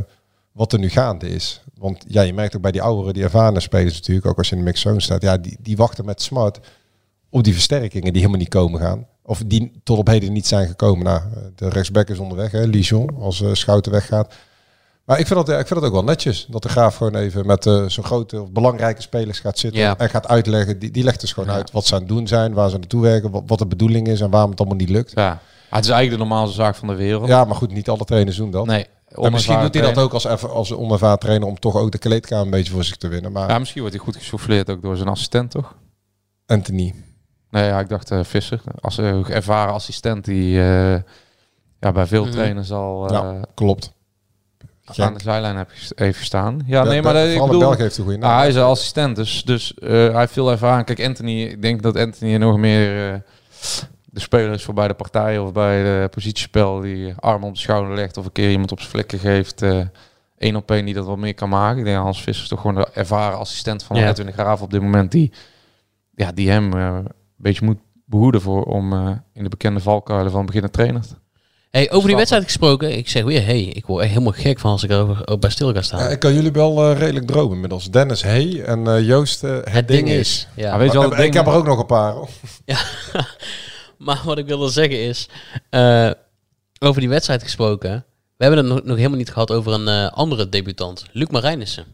Speaker 4: wat er nu gaande is. Want ja, je merkt ook bij die ouderen, die ervaren spelers natuurlijk, ook als je in de mixzone staat. Ja, die, die wachten met smart op die versterkingen die helemaal niet komen gaan. Of die tot op heden niet zijn gekomen. Nou, de rechtsback is onderweg, hè, Lijon, als eh, Schouten weggaat. Maar ik vind, dat, ik vind dat ook wel netjes. Dat de graaf gewoon even met eh, zo'n grote of belangrijke spelers gaat zitten.
Speaker 3: Ja.
Speaker 4: En gaat uitleggen. Die, die legt dus gewoon uit wat ze aan het doen zijn. Waar ze naartoe werken. Wat, wat de bedoeling is. En waarom het allemaal niet lukt.
Speaker 1: Ja, het is eigenlijk de normaalste zaak van de wereld.
Speaker 4: Ja, maar goed. Niet alle trainers doen dat.
Speaker 1: Nee,
Speaker 4: En misschien doet hij dat ook als, even- als onervaren trainer. Om toch ook de kleedkamer een beetje voor zich te winnen. Maar
Speaker 1: Ja, misschien wordt hij goed gesouffleerd ook door zijn assistent, toch?
Speaker 4: Anthony.
Speaker 1: Nee, ja, ik dacht eh, Visser. Als een ervaren assistent die eh, ja, bij veel
Speaker 3: Mhm.
Speaker 1: trainers al eh,
Speaker 4: ja, klopt.
Speaker 1: aan de zijlijn heb heeft gestaan. Ja,
Speaker 4: Ja,
Speaker 1: nee,
Speaker 4: de-
Speaker 1: maar dat- ik bedoel,
Speaker 4: België heeft hij een goede
Speaker 1: ah,
Speaker 4: naam.
Speaker 1: hij is een assistent, dus, dus eh, hij heeft veel ervaring. Kijk, Anthony, ik denk dat Anthony nog meer eh, de speler is voor bij de partijen of bij de positiespel die arm op de schouder legt of een keer iemand op zijn flikken geeft. eh één op één die dat wat meer kan maken. Ik denk Hans Visser is toch gewoon de ervaren assistent van
Speaker 3: Ja.
Speaker 1: Edwin de Graaf op dit moment die, ja, die hem eh, een beetje moet behoeden voor om eh, in de bekende valkuilen van beginnen trainer. te-
Speaker 3: Hey, over die wedstrijd gesproken, ik zeg weer, hey, ik word echt helemaal gek van als ik ook bij stil ga staan.
Speaker 4: Ja, ik kan jullie wel redelijk dromen inmiddels. Dennis Hey en Joost, eh, het, ding, is.
Speaker 3: Ja.
Speaker 1: Ah, weet je wel,
Speaker 4: ik heb er ook nog een paar. hoor. [laughs] [laughs]
Speaker 3: Maar wat ik wilde zeggen is, eh, over die wedstrijd gesproken, we hebben het nog, nog helemaal niet gehad over een eh, andere debutant, Luc Marijnissen.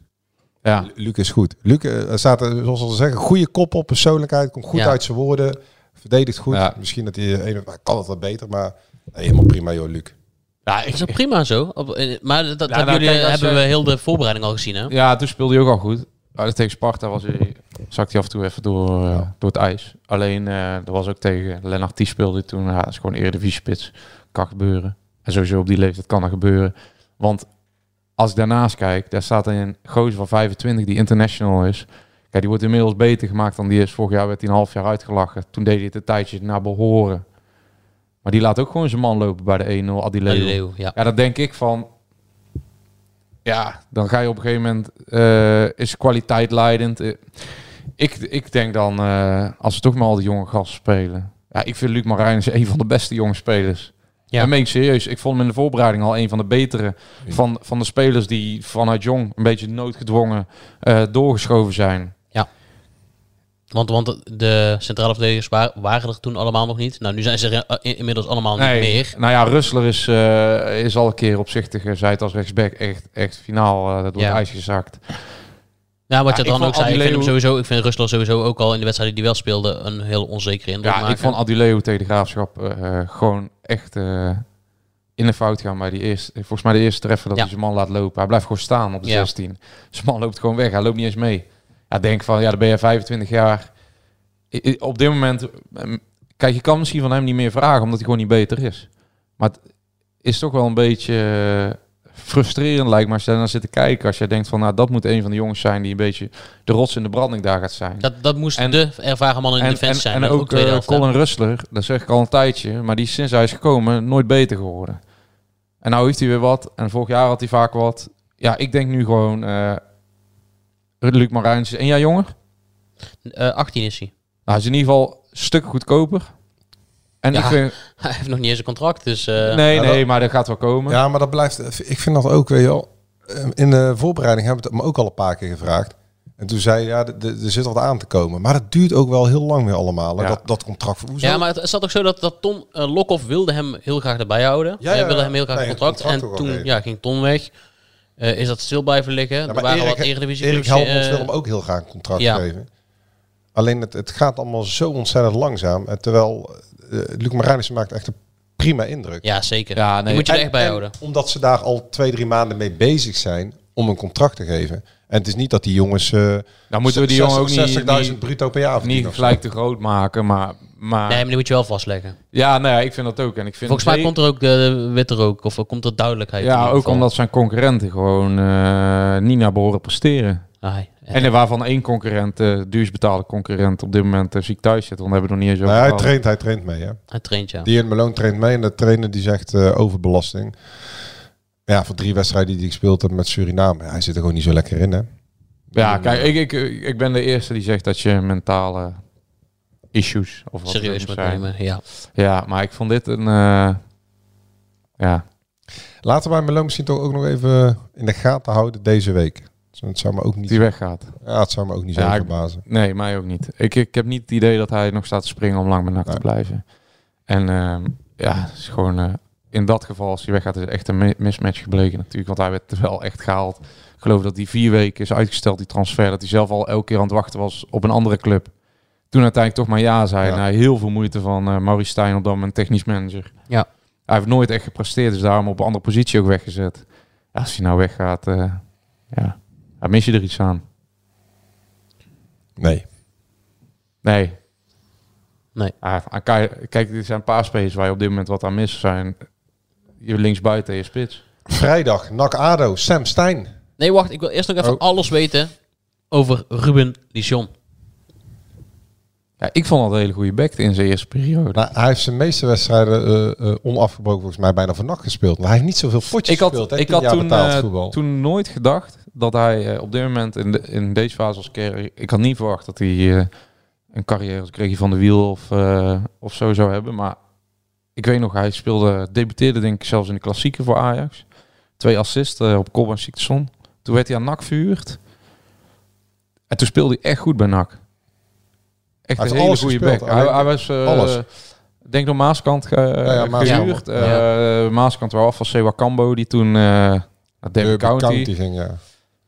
Speaker 1: Ja,
Speaker 4: Luc is goed. Luc eh, staat, er, zoals we zeggen, goede kop op, persoonlijkheid, komt goed
Speaker 3: Ja.
Speaker 4: uit zijn woorden, verdedigt goed.
Speaker 1: Ja.
Speaker 4: Misschien dat hij een, maar kan het wat beter, maar nee, helemaal prima joh, Luc.
Speaker 1: ja,
Speaker 3: Dat
Speaker 1: ik,
Speaker 3: is ook prima zo. Op- maar dat, dat
Speaker 1: nou,
Speaker 3: jullie,
Speaker 1: kijk,
Speaker 3: hebben
Speaker 1: je-
Speaker 3: we heel de voorbereiding al gezien, hè?
Speaker 1: Ja, toen speelde hij ook al goed. Maar tegen Sparta was hij, zakte hij af en toe even door, eh, door het ijs. Alleen, eh dat was ook tegen Lennart die speelde toen. Ja, dat is gewoon Eredivisie-spits. Kan gebeuren. En sowieso op die leeftijd kan dat gebeuren. Want als ik daarnaast kijk, daar staat een gozer van 25 die international is. Kijk, die wordt inmiddels beter gemaakt dan die is. Vorig jaar werd hij een half jaar uitgelachen. Toen deed hij het een tijdje naar behoren. Maar die laat ook gewoon zijn man lopen bij de 1-0, Adileo.
Speaker 3: Leeuw, ja.
Speaker 1: Ja, dan denk ik van... Ja, dan ga je op een gegeven moment... eh, is kwaliteit leidend. Eh, ik, ik denk dan, eh, als we toch maar al die jonge gasten spelen... Ja, ik vind Luc Marijns een van de beste jonge spelers.
Speaker 3: Ja.
Speaker 1: Ja. Dat meen ik serieus. Ik vond hem in de voorbereiding al een van de betere... Van, van de spelers die vanuit jong een beetje noodgedwongen eh, doorgeschoven zijn.
Speaker 3: Want, want de centrale verdedigers wa- waren er toen allemaal nog niet. Nou, nu zijn ze er eh, in- inmiddels allemaal niet meer.
Speaker 1: Nou ja, Rustler is, is al een keer opzichtig gezegd als rechtsback echt, echt finaal door
Speaker 3: Ja.
Speaker 1: het ijs gezakt.
Speaker 3: Ja, wat je dan ook zei, ik vind hem
Speaker 1: Adileo-
Speaker 3: sowieso, ik vind Rustler sowieso ook al in de wedstrijden die wel speelde een heel onzekere indruk
Speaker 1: Ja,
Speaker 3: maken.
Speaker 1: ik vond Aduleo tegen de Graafschap eh, gewoon echt eh, in de fout gaan bij die eerste. Volgens mij de eerste treffer dat
Speaker 3: Ja.
Speaker 1: hij zijn man laat lopen. Hij blijft gewoon staan op de
Speaker 3: Ja.
Speaker 1: 16. Zijn man loopt gewoon weg. Hij loopt niet eens mee. Ja, denk van, ja, dan ben je 25 jaar. Op dit moment, ehm, kijk, je kan misschien van hem niet meer vragen, omdat hij gewoon niet beter is. Maar het is toch wel een beetje frustrerend, lijkt me, als je daar naar zit te kijken. Als jij denkt van, nou, dat moet een van de jongens zijn die een beetje de rots in de branding daar gaat zijn.
Speaker 3: Dat, dat moest
Speaker 1: En-
Speaker 3: de ervaren man in de defensie
Speaker 1: en,
Speaker 3: zijn.
Speaker 1: en ook,
Speaker 3: ook
Speaker 1: eh. Colin Rustler, dat zeg ik al een tijdje, maar die is sinds hij is gekomen nooit beter geworden. En nou heeft hij weer wat. En vorig jaar had hij vaak wat. Ja, ik denk nu gewoon... eh Luc Marijns is een jaar jonger.
Speaker 3: Eh, 18 is hij.
Speaker 1: Nou, hij is in ieder geval stukken goedkoper. En
Speaker 3: Ja,
Speaker 1: ik vind... [laughs]
Speaker 3: Hij heeft nog niet eens een contract, dus... eh,
Speaker 1: nee,
Speaker 4: Ja,
Speaker 1: nee,
Speaker 4: dat-
Speaker 1: maar dat gaat wel komen.
Speaker 4: Ja, maar dat blijft. Ik vind dat ook, weet je wel. eh, In de voorbereiding hebben we het me ook al een paar keer gevraagd. En toen zei ja, er zit wat aan te komen. Maar dat duurt ook wel heel lang weer allemaal.
Speaker 1: Ja.
Speaker 4: Dat, dat contract. Hoezo?
Speaker 3: Ja, maar het, zat ook zo dat, dat Ton uh, Lokhoff wilde hem heel graag erbij houden.
Speaker 4: Ja,
Speaker 3: Hij wilde hem heel graag
Speaker 4: Nee,
Speaker 3: contract.
Speaker 4: contract
Speaker 3: En toen ja, ging Ton weg. Eh, is dat stil blijven liggen.
Speaker 4: Ja,
Speaker 3: er
Speaker 4: maar
Speaker 3: waren
Speaker 4: Erik,
Speaker 3: wat eredivisie
Speaker 4: Erik Helmond
Speaker 3: eh,
Speaker 4: wil hem ook heel graag een contract
Speaker 3: ja.
Speaker 4: geven. Alleen het, het gaat allemaal zo ontzettend langzaam. En terwijl Luc Marijnissen maakt echt een prima indruk.
Speaker 3: Ja, zeker.
Speaker 1: Ja,
Speaker 3: Die
Speaker 1: nee.
Speaker 3: moet je er
Speaker 4: En-
Speaker 3: echt bij
Speaker 4: en
Speaker 3: houden.
Speaker 4: Omdat ze daar al twee, drie maanden mee bezig zijn om een contract te geven. En het is niet dat die jongens uh,
Speaker 1: Dan moeten we die jongen ook niet,
Speaker 4: 60.000
Speaker 1: niet,
Speaker 4: bruto per jaar
Speaker 1: niet
Speaker 4: verdienen of zo.
Speaker 1: gelijk te groot maken. Maar, maar
Speaker 3: Nee, maar die moet je wel vastleggen.
Speaker 1: ja, nee, ik vind dat ook. En ik vind
Speaker 3: Volgens mij komt er ook de witte rook. Of komt er duidelijkheid in
Speaker 1: Ja, ook
Speaker 3: geval.
Speaker 1: omdat zijn concurrenten gewoon eh, niet naar behoren presteren.
Speaker 3: Ah,
Speaker 1: En er waarvan één concurrent, uh, duurst betaalde concurrent, op dit moment uh, ziek thuis zit. Want we hebben het nog niet eens over
Speaker 4: Nee, hij traint, hij traint mee. Hè?
Speaker 3: Hij traint, ja.
Speaker 4: Die in Malone traint mee en de trainer die zegt uh, overbelasting. Ja, voor drie wedstrijden die ik gespeeld heb met Suriname, ja, hij zit er gewoon niet zo lekker in, hè?
Speaker 1: Ja, kijk, ik, ik, ik ben de eerste die zegt dat je mentale issues of wat
Speaker 3: serieus moet nemen. Ja.
Speaker 1: Ja, maar ik vond dit een, uh, ja.
Speaker 4: Laten wij Malone misschien toch ook nog even in de gaten houden deze week. Het zou me ook niet.
Speaker 1: Die weggaat.
Speaker 4: Ja, het zou me ook niet zo
Speaker 1: Ja, ik-
Speaker 4: verbazen.
Speaker 1: Nee, mij ook niet. Ik, ik heb niet het idee dat hij nog staat te springen om lang bij NAC te blijven. En ehm, ja, het is gewoon eh, in dat geval, als hij weggaat, is het echt een mi- mismatch gebleken natuurlijk. Want hij werd wel echt gehaald. Ik geloof dat hij vier weken is uitgesteld, die transfer. Dat hij zelf al elke keer aan het wachten was op een andere club. Toen uiteindelijk toch maar ja zei.
Speaker 4: Ja.
Speaker 1: Na heel veel moeite van eh Maurice Stijn op dat moment technisch manager.
Speaker 3: Ja.
Speaker 1: Hij heeft nooit echt gepresteerd, dus daarom op een andere positie ook weggezet. Ja, als hij nou weggaat, eh ja, dan mis je er iets aan.
Speaker 4: Nee.
Speaker 1: Nee.
Speaker 3: Nee.
Speaker 1: Ah, kijk, kijk, er zijn een paar spelers waar je op dit moment wat aan mis zijn. Je linksbuiten en je spits.
Speaker 4: Vrijdag, NAC ADO, Sam Stein.
Speaker 3: Nee, wacht. Ik wil eerst nog even
Speaker 4: Oh.
Speaker 3: alles weten over Ruben Lichon.
Speaker 1: Ja, ik vond dat een hele goede back in zijn eerste periode.
Speaker 4: Hij heeft zijn meeste wedstrijden eh, eh, onafgebroken volgens mij bijna van NAC gespeeld. Maar hij heeft niet zoveel potjes
Speaker 1: ik had,
Speaker 4: gespeeld. hè,
Speaker 1: ik had toen, eh, toen nooit gedacht dat hij op dit moment in, de, in deze fase als carrière... Ik had niet verwacht dat hij een carrière als Greggy van de Wiel of, of zo zou hebben. Maar ik weet nog, hij speelde, debuteerde denk ik zelfs in de klassieker voor Ajax. Twee assists op Colban Sikteson. Toen werd hij aan NAC verhuurd. En toen speelde hij echt goed bij NAC. Echt een hele goede back. Hij, hij was... eh,
Speaker 4: alles.
Speaker 1: Ik denk door Maaskant ge,
Speaker 4: ja, Maaskant.
Speaker 1: gehuurd.
Speaker 3: Ja.
Speaker 1: Eh, Maaskant wel af van Sewa Cambo, die toen eh naar Derby County.
Speaker 4: County ging, ja.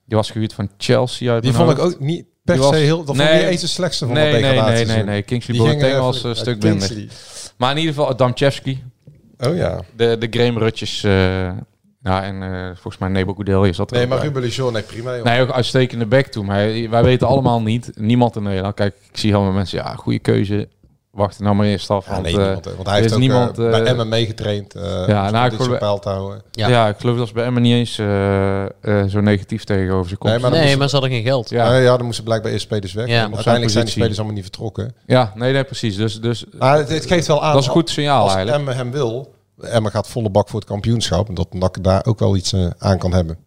Speaker 1: Die was gehuurd van Chelsea uit
Speaker 4: Die vond ik ook niet per se
Speaker 1: was-
Speaker 4: heel... Dat vond ik
Speaker 1: Nee,
Speaker 4: niet eens de slechtste van
Speaker 1: nee,
Speaker 4: de
Speaker 1: nee, nee, nee, nee. Kingsley Boateng was een stuk minder. Maar in ieder geval Damchevski.
Speaker 4: Oh ja.
Speaker 1: De, de Graham-rutjes. eh ja, en eh, volgens mij Nebo zat er
Speaker 4: Nee, maar
Speaker 1: bij.
Speaker 4: Ruben Lichon, nee, prima. Joh.
Speaker 1: Nee, ook uitstekende back toen. Maar wij weten allemaal niet, niemand in Nederland. Kijk, ik zie allemaal mensen, ja, goede keuze. Wacht nou maar eerst af.
Speaker 4: Ja,
Speaker 1: want,
Speaker 4: nee,
Speaker 1: eh,
Speaker 4: niemand, want hij heeft
Speaker 1: is
Speaker 4: ook
Speaker 1: niemand,
Speaker 4: eh,
Speaker 1: eh,
Speaker 4: bij Emmen meegetraind. eh
Speaker 1: ja,
Speaker 4: om
Speaker 1: nou, ik geloof-
Speaker 4: peil te houden.
Speaker 3: Ja.
Speaker 1: ja. ik geloof dat ze bij Emmen niet eens eh, eh, zo negatief tegenover ze komt.
Speaker 4: Nee, maar dan
Speaker 3: nee,
Speaker 4: moest-
Speaker 3: maar ze hadden geen geld.
Speaker 1: Ja.
Speaker 4: Ja, dan moesten blijkbaar eerst spelers weg.
Speaker 3: Ja.
Speaker 4: Uiteindelijk zijn
Speaker 1: positie.
Speaker 4: spelers allemaal niet vertrokken.
Speaker 1: Ja, nee, nee, precies. Dus, dus
Speaker 4: Maar het, het geeft wel aan...
Speaker 1: dat is een goed signaal
Speaker 4: Als
Speaker 1: eigenlijk.
Speaker 4: Emmen hem wil... Emmen gaat volle bak voor het kampioenschap. En dat NAC daar ook wel iets eh, aan kan hebben.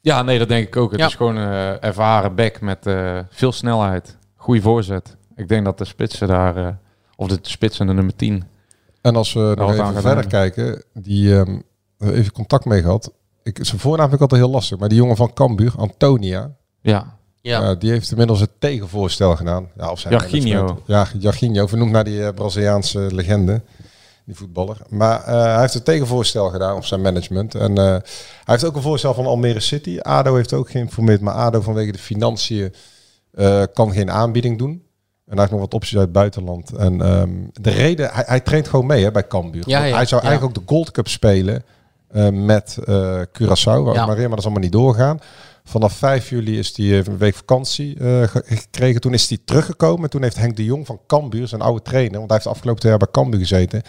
Speaker 1: Ja, nee, dat denk ik ook. Het
Speaker 3: Ja.
Speaker 1: is gewoon een ervaren back met eh, veel snelheid. Goede voorzet. Ik denk dat de spitsen daar, eh, of de spits en de nummer 10.
Speaker 4: En als we nog even verder
Speaker 1: hebben.
Speaker 4: kijken... Die ehm, hebben even contact mee gehad. Ik, zijn voornaam vind ik altijd heel lastig. Maar die jongen van Cambuur, Antonia...
Speaker 1: Ja,
Speaker 3: Ja.
Speaker 4: eh, die heeft inmiddels het tegenvoorstel gedaan. Ja, of zijn. Ja, Jarginho. Vernoemd naar die eh, Braziliaanse legende. Die voetballer. Maar eh, hij heeft een tegenvoorstel gedaan op zijn management. En eh, hij heeft ook een voorstel van Almere City. ADO heeft ook geïnformeerd. Maar ADO vanwege de financiën eh, kan geen aanbieding doen. En hij heeft nog wat opties uit het buitenland. En ehm, de reden, hij, hij traint gewoon mee hè, bij Cambuur.
Speaker 3: Ja,
Speaker 4: Want
Speaker 3: ja,
Speaker 4: hij zou
Speaker 3: ja.
Speaker 4: eigenlijk ook de Gold Cup spelen met Curaçao, maar maar dat is allemaal niet doorgegaan. Vanaf 5 juli is hij even een week vakantie ge- gekregen. Toen is hij teruggekomen. Toen heeft Henk de Jong van Cambuur, zijn oude trainer, want hij heeft afgelopen twee jaar bij Cambuur gezeten,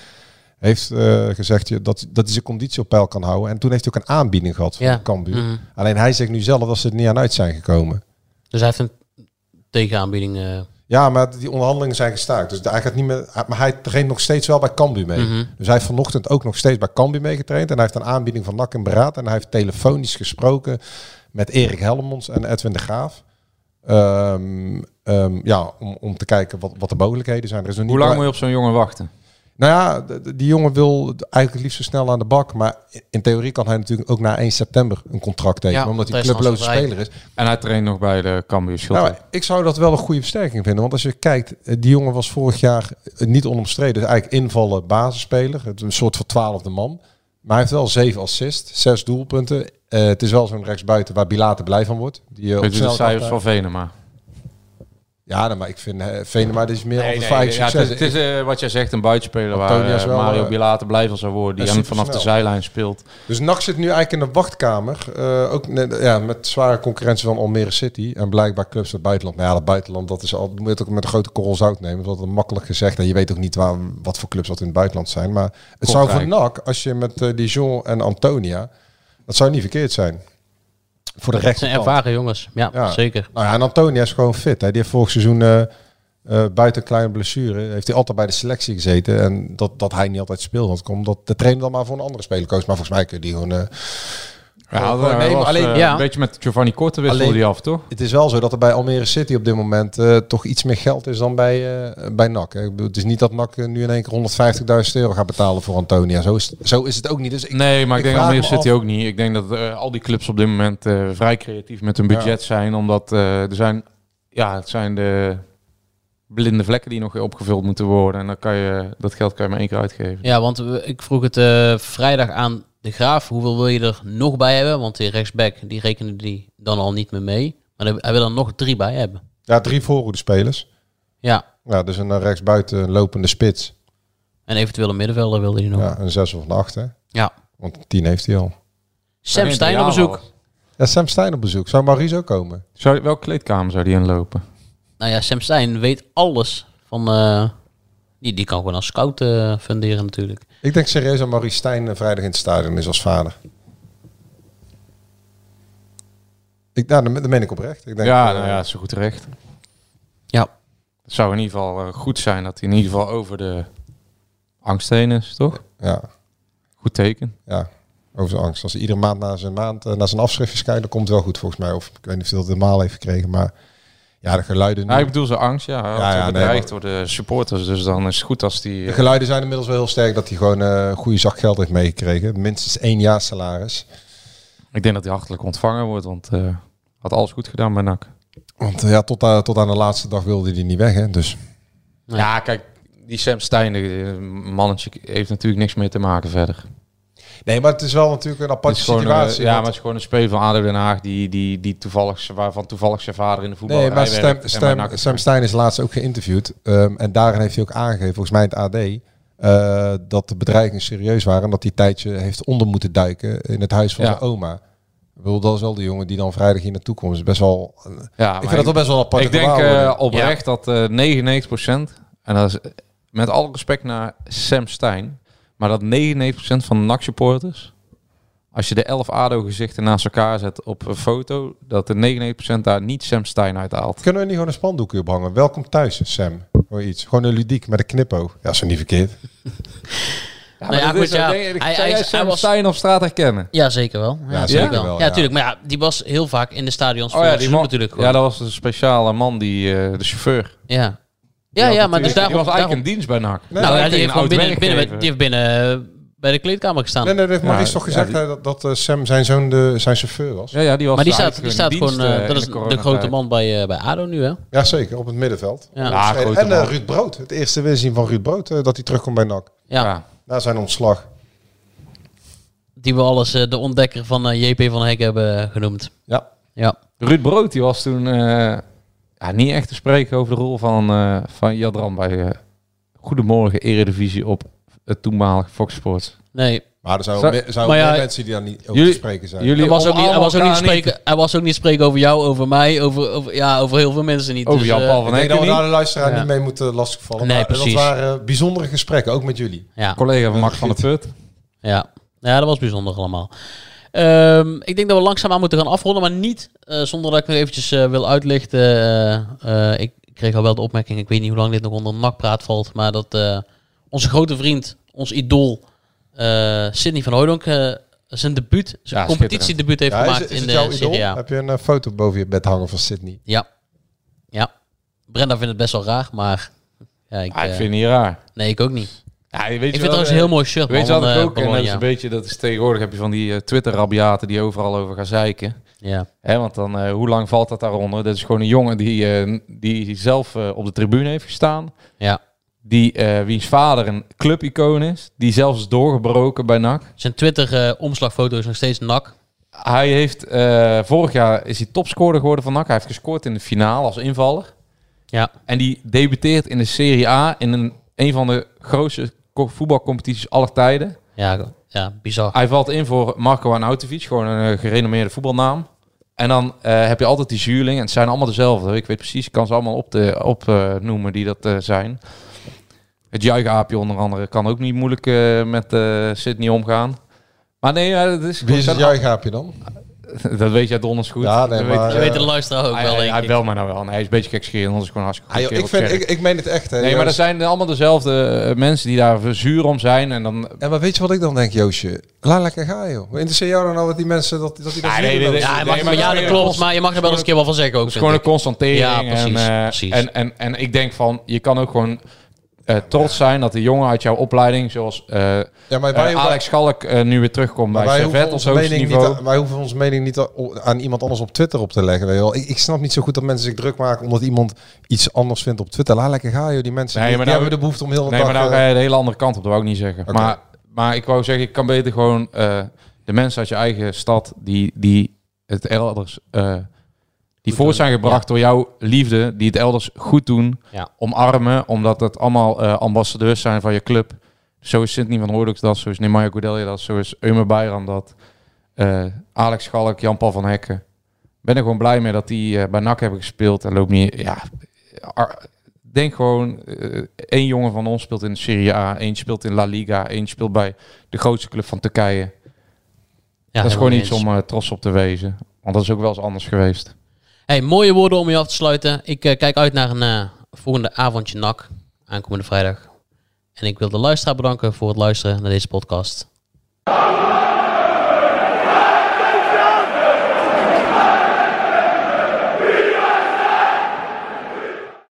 Speaker 4: heeft eh, gezegd dat, dat hij zijn conditie op peil kan houden. En toen heeft hij ook een aanbieding gehad van
Speaker 3: Ja.
Speaker 4: Cambuur.
Speaker 3: Mhm.
Speaker 4: Alleen hij zegt nu zelf dat ze er niet aan uit zijn gekomen.
Speaker 3: Dus hij heeft een tegenaanbieding. eh
Speaker 4: Ja, maar die onderhandelingen zijn gestaakt. Dus hij gaat niet meer. Maar hij traint nog steeds wel bij Cambuur mee.
Speaker 3: Mhm.
Speaker 4: Dus hij heeft vanochtend ook nog steeds bij Cambuur meegetraind. En hij heeft een aanbieding van NAC en Beraad. En hij heeft telefonisch gesproken met Erik Helmons en Edwin de Graaf. Ehm, ehm, ja, om, om te kijken wat, wat de mogelijkheden zijn. Er is nog
Speaker 1: Hoe
Speaker 4: niet
Speaker 1: lang moet je op zo'n jongen wachten?
Speaker 4: Nou ja, die jongen wil eigenlijk liefst zo snel aan de bak. Maar in theorie kan hij natuurlijk ook na 1 september een contract tekenen.
Speaker 3: Ja,
Speaker 4: omdat hij clubloze speler is.
Speaker 1: En hij traint nog bij de Cambuur.
Speaker 4: Nou, ik zou dat wel een goede versterking vinden. Want als je kijkt, eh, die jongen was vorig jaar eh, niet onomstreden. Dus eigenlijk invallen basisspeler. Een soort van twaalfde man. Maar hij heeft wel zeven assists, zes doelpunten. Eh, het is wel zo'n rechtsbuiten waar Bilater blij van wordt. Die, op
Speaker 1: Weet je de
Speaker 4: snelheid
Speaker 1: cijfers van. Venema?
Speaker 4: Ja, nou, maar ik vind eh, Venema dit is meer
Speaker 1: Nee,
Speaker 4: altijd
Speaker 1: nee,
Speaker 4: vijf
Speaker 1: ja, het is, het is eh, wat jij zegt, een buitenspeler waar
Speaker 4: wel,
Speaker 1: Mario
Speaker 4: eh,
Speaker 1: Bilater blij van zou worden. Die hem vanaf de zijlijn speelt.
Speaker 4: Dus NAC zit nu eigenlijk in de wachtkamer. ook ja, met zware concurrentie van Almere City. En blijkbaar clubs uit het buitenland. Maar ja, dat buitenland, dat is al, moet je het ook met een grote korrel zout nemen. Dat is makkelijk gezegd. En je weet ook niet waar, wat voor clubs dat in het buitenland zijn. Maar het zou voor. NAC, als je met Dijon en Antonia... Dat zou niet verkeerd zijn. Voor de
Speaker 3: het zijn ervaren jongens. Ja,
Speaker 4: Ja.
Speaker 3: zeker.
Speaker 4: Nou ja, en Antonia is gewoon fit. Hè. Die heeft vorig seizoen eh, eh, buiten kleine blessure... heeft hij altijd bij de selectie gezeten. En dat, dat hij niet altijd speelde. Dat komt omdat de trainer dan maar voor een andere speler koos. Maar volgens mij kun je die gewoon...
Speaker 1: Ja,
Speaker 4: nemen.
Speaker 1: was,
Speaker 4: Alleen,
Speaker 1: eh,
Speaker 3: ja.
Speaker 1: Een beetje met Giovanni Korte wisselde
Speaker 4: Alleen-
Speaker 1: die af, toch?
Speaker 4: Het is wel zo dat er bij Almere City op dit moment eh, toch iets meer geld is dan bij, eh, bij NAC. Hè. Ik bedoel, het is niet dat NAC nu in één keer 150.000 euro gaat betalen voor Antonia. Zo is, zo is het ook niet. Dus ik,
Speaker 1: Nee, maar ik, denk Almere
Speaker 4: me
Speaker 1: City
Speaker 4: af-
Speaker 1: ook niet. Ik denk dat eh, al die clubs op dit moment eh, vrij creatief met hun budget zijn. Omdat eh, er zijn, ja, het zijn de blinde vlekken die nog opgevuld moeten worden. En dan kan je, dat geld kan je maar één keer uitgeven.
Speaker 3: Ja, want ik vroeg het eh, vrijdag aan de Graaf. Hoeveel wil je er nog bij hebben? Want die rechtsback, die rekende die dan al niet meer mee. Maar hij wil er nog drie bij hebben.
Speaker 4: Ja, drie voorhoede spelers.
Speaker 3: Ja.
Speaker 4: Ja, dus een rechtsbuiten een lopende spits.
Speaker 3: En eventueel een middenvelder wilde hij nog.
Speaker 4: Ja, een zes of een acht. Hè.
Speaker 3: Ja.
Speaker 4: Want tien heeft hij al.
Speaker 3: Sam Stein op bezoek.
Speaker 4: Ja, Sam Stein op bezoek. Zou Maurice ook komen?
Speaker 1: Zou, welke kleedkamer zou die inlopen?
Speaker 3: Nou ja, Sam Stein weet alles van... eh, die, die kan gewoon als scout eh, funderen natuurlijk.
Speaker 4: Ik denk serieus dat Maurice Stijn eh, vrijdag in het stadion is als vader. Ik, nou, dat dat meen ik oprecht. Ik denk,
Speaker 1: ja,
Speaker 4: eh,
Speaker 1: nou ja, zo goed terecht.
Speaker 3: Ja.
Speaker 1: Het zou in ieder geval goed zijn dat hij in ieder geval over de angst heen is, toch?
Speaker 4: Ja. Goed teken. Ja, over zijn angst. Als hij iedere maand naar zijn, maand, naar zijn afschriftjes kijkt, dan komt het wel goed volgens mij. Of ik weet niet of hij dat helemaal heeft gekregen, maar ja, de geluiden... nu-
Speaker 1: Ja, ik bedoel zijn angst, ja. Hij
Speaker 4: Ja,
Speaker 1: wordt
Speaker 4: ja, nee,
Speaker 1: bedreigd
Speaker 4: maar-
Speaker 1: door de supporters, dus dan is het goed als die...
Speaker 4: De
Speaker 1: eh,
Speaker 4: geluiden zijn inmiddels wel heel sterk dat hij gewoon eh, een goede zak geld heeft meegekregen. Minstens één jaar salaris.
Speaker 1: Ik denk dat hij hartelijk ontvangen wordt, want eh had alles goed gedaan bij NAC.
Speaker 4: Want ja, tot, aan- tot aan de laatste dag wilde hij niet weg, hè. Dus
Speaker 1: Ja, kijk, die Sam Stein, de eh, mannetje, heeft natuurlijk niks meer te maken verder.
Speaker 4: Nee, maar het is wel natuurlijk een aparte situatie.
Speaker 1: ja,
Speaker 4: want-
Speaker 1: maar het is gewoon een speler van ADO Den Haag die, die, die toevallig, waarvan toevallig zijn vader in de voetbal
Speaker 4: Nee, maar Stem, Stem. Sam Stein is laatst ook geïnterviewd. ehm, en daarin heeft hij ook aangegeven, volgens mij in het AD, eh, dat de bedreigingen serieus waren. En dat hij een tijdje heeft onder moeten duiken in het huis van
Speaker 1: Ja.
Speaker 4: zijn oma. Ik bedoel, dat is wel de jongen die dan vrijdag hier naartoe komt. is best wel... eh,
Speaker 1: Ja,
Speaker 4: ik
Speaker 1: maar
Speaker 4: vind dat wel best wel een aparte
Speaker 1: Ik denk eh, oprecht dat eh 99%, en dat is met alle respect naar Sam Stein, maar dat 99% van de NAC-supporters, als je de 11 ADO-gezichten naast elkaar zet op een foto, dat de 99% daar niet Sam Stein uithaalt.
Speaker 4: Kunnen we niet gewoon een spandoekje ophangen? Welkom thuis, Sam. Of iets. Gewoon een ludiek met een knippo. Ja, is er niet verkeerd.
Speaker 1: Ja, [laughs]
Speaker 3: Nou ja, goed,
Speaker 1: is,
Speaker 3: ja.
Speaker 1: denk ik,
Speaker 3: Hij- was-
Speaker 1: Stein op straat herkennen?
Speaker 3: Ja, zeker wel. Ja,
Speaker 4: Ja,
Speaker 3: zeker wel.
Speaker 4: wel,
Speaker 3: Ja,
Speaker 4: ja.
Speaker 3: natuurlijk. Maar ja, die was heel vaak in de stadions
Speaker 1: Oh
Speaker 3: voor
Speaker 1: ja, die man,
Speaker 3: natuurlijk.
Speaker 1: ja, dat was een speciale man, die, eh, de chauffeur.
Speaker 3: Ja. Ja, ja, maar dus
Speaker 1: die was eigenlijk
Speaker 3: daarom-
Speaker 1: in dienst bij NAC.
Speaker 3: nou ja, die heeft, gewoon
Speaker 1: een
Speaker 3: binnen, binnen, die heeft binnen eh, bij de kleedkamer gestaan.
Speaker 4: Nee, nee, dat heeft Maurice toch
Speaker 1: ja,
Speaker 4: gezegd
Speaker 1: die-
Speaker 4: hè, dat, dat eh, Sam zijn zoon de, zijn chauffeur was?
Speaker 1: Ja, ja, die was
Speaker 3: maar die staat, die staat gewoon... eh,
Speaker 1: eh,
Speaker 3: dat is
Speaker 1: de
Speaker 3: grote man bij, eh, bij ADO nu, hè?
Speaker 4: Ja, zeker. Op het middenveld.
Speaker 3: Ja.
Speaker 1: Ja,
Speaker 4: en
Speaker 1: grote
Speaker 4: en eh,
Speaker 1: man.
Speaker 4: Ruud Brood. Het eerste weerzien van Ruud Brood. eh, dat hij terugkomt bij NAC.
Speaker 3: Ja.
Speaker 4: Na zijn ontslag.
Speaker 3: Die we alles eh, de ontdekker van eh, JP van Hek hebben genoemd.
Speaker 4: Ja.
Speaker 3: Ja.
Speaker 1: Ruud Brood, die was toen... ja, niet echt te spreken over de rol van, eh van Jadran bij eh, Goedemorgen Eredivisie op het toenmalige Fox Sports.
Speaker 3: Nee.
Speaker 4: Maar er zijn
Speaker 1: Zou-
Speaker 4: ook zijn
Speaker 3: ja,
Speaker 4: mensen die daar niet over
Speaker 1: jullie-
Speaker 4: te spreken zijn.
Speaker 1: jullie-
Speaker 3: Hij was, ook niet,
Speaker 1: omarmen
Speaker 3: was ook niet spreken, hij was ook niet spreken over jou, over mij, over, over, ja, over heel veel mensen niet.
Speaker 1: Over
Speaker 3: Dus,
Speaker 1: Jan-Paul
Speaker 3: eh,
Speaker 1: van
Speaker 4: ik denk
Speaker 1: Hekken
Speaker 4: dat we daar de luisteraar
Speaker 3: Ja.
Speaker 4: niet mee moeten lastigvallen.
Speaker 3: Nee,
Speaker 4: maar
Speaker 3: precies.
Speaker 4: Dat waren bijzondere gesprekken, ook met jullie.
Speaker 3: ja.
Speaker 1: Collega van Max van der Put.
Speaker 3: Ja. ja, dat was bijzonder allemaal. Ehm, ik denk dat we langzaamaan moeten gaan afronden, maar niet eh, zonder dat ik nog eventjes eh, wil uitlichten. eh, eh, ik kreeg al wel de opmerking, ik weet niet hoe lang dit nog onder nakpraat valt, maar dat eh, onze grote vriend, ons idool, eh Sidney van Hooydonk, zijn debuut, zijn
Speaker 1: Ja,
Speaker 3: competitiedebuut heeft
Speaker 4: Ja,
Speaker 3: gemaakt
Speaker 4: is
Speaker 3: in
Speaker 4: het
Speaker 3: de? Serie A.
Speaker 4: Heb je een foto boven je bed hangen van Sydney?
Speaker 3: Ja. Ja. Brenda vindt het best wel raar, maar ja, ik,
Speaker 1: Ah, ik vind het niet raar.
Speaker 3: nee, ik ook niet.
Speaker 1: Ja, je weet
Speaker 3: Ik
Speaker 1: je
Speaker 3: vind
Speaker 1: wel,
Speaker 3: trouwens een
Speaker 1: eh,
Speaker 3: heel mooi shirt.
Speaker 1: Weet je wat ik
Speaker 3: eh,
Speaker 1: ook? En dat is een beetje, dat is tegenwoordig heb je van die eh, Twitter-rabiaten die overal over gaan zeiken.
Speaker 3: Ja.
Speaker 1: Hè, want dan, eh, hoe lang valt dat daaronder? Dat is gewoon een jongen die, eh, die zelf eh, op de tribune heeft gestaan.
Speaker 3: Ja.
Speaker 1: Die, eh, wiens vader een clubicoon is. Die zelfs is doorgebroken bij NAC.
Speaker 3: Zijn Twitter-omslagfoto is nog steeds nak.
Speaker 1: Hij heeft, eh, vorig jaar is hij topscorer geworden van NAC. Hij heeft gescoord in de finale als invaller.
Speaker 3: Ja.
Speaker 1: En die debuteert in de Serie A in een, een van de grootste voetbalcompetities aller tijden.
Speaker 3: Ja, ja, bizar.
Speaker 1: Hij valt in voor Marco Arnautovic, gewoon een eh, gerenommeerde voetbalnaam. En dan eh, heb je altijd die zuurling. En het zijn allemaal dezelfde. Ik weet precies, ik kan ze allemaal opnoemen op, eh, noemen die dat eh, zijn. Het juichaapje onder andere kan ook niet moeilijk eh, met eh Sydney omgaan. Maar nee, dat is...
Speaker 4: Wie is het juichaapje dan? [laughs]
Speaker 1: Dat weet jij donders goed.
Speaker 4: Ja, nee,
Speaker 1: Dat weet-
Speaker 4: maar,
Speaker 3: Je weet de luisteraar ook
Speaker 1: hij,
Speaker 3: wel,
Speaker 1: hij,
Speaker 3: denk
Speaker 1: hij
Speaker 3: ik.
Speaker 1: belt mij nou wel. Nee, hij is een beetje gekscherend, anders is gewoon hartstikke
Speaker 4: Ah, joh, ik, vind, ik, ik meen het echt. Hè,
Speaker 1: Nee, maar er zijn allemaal dezelfde eh, mensen die daar zuur om zijn. En dan...
Speaker 4: Ja, maar weet je wat ik dan denk, Joosje? Laat lekker gaan, joh. Wat interesseert jou dan nou wat die mensen... Dat, dat die dat
Speaker 1: Ah, nee, nee,
Speaker 3: Ja,
Speaker 1: maar
Speaker 3: maar ja,
Speaker 1: dat
Speaker 3: klopt. Maar je mag er wel eens een keer wel van zeggen ook.
Speaker 1: Het is gewoon een constatering.
Speaker 3: Ja, precies,
Speaker 1: en, eh, en, en ik denk van, je kan ook gewoon eh, trots zijn dat de jongen uit jouw opleiding, zoals eh,
Speaker 4: Ja, maar
Speaker 1: eh, Alex Schalk, nu weer terugkomt bij Servet
Speaker 4: mening niet,
Speaker 1: niveau.
Speaker 4: wij hoeven onze mening niet aan- iemand anders op Twitter op te leggen. Weet je wel. Ik, ik snap niet zo goed dat mensen zich druk maken omdat iemand iets anders vindt op Twitter. Laat lekker gaan, joh. Die mensen
Speaker 1: Nee,
Speaker 4: die,
Speaker 1: maar
Speaker 4: die
Speaker 1: nou-
Speaker 4: hebben de behoefte om heel de
Speaker 1: Nee,
Speaker 4: dag...
Speaker 1: maar nou ga je de hele andere kant op, dat wou ik niet zeggen. Maar, maar ik wou zeggen, ik kan beter gewoon de mensen uit je eigen stad die, die het elders... die voort zijn gebracht door jouw liefde, die het elders goed doen,
Speaker 3: Ja.
Speaker 1: omarmen, omdat het allemaal eh, ambassadeurs zijn van je club. Zo is Sydney van Hooydonk dat, zo is Nemanja Goudelje dat, zo is Eumer Bayram dat, eh, Alex Schalk, Jan-Paul van Hekken. Ik ben er gewoon blij mee dat die eh, bij NAC hebben gespeeld en loopt niet... Ja, denk gewoon, één jongen van ons speelt in de Serie A, één speelt in La Liga, één speelt bij de grootste club van Turkije.
Speaker 3: Ja,
Speaker 1: dat is gewoon iets
Speaker 3: eens.
Speaker 1: om trots op te wezen. Want dat is ook wel eens anders geweest.
Speaker 3: Hey, mooie woorden om je af te sluiten. Ik eh, kijk uit naar een eh, volgende avondje NAC. Aankomende vrijdag. En ik wil de luisteraar bedanken voor het luisteren naar deze podcast.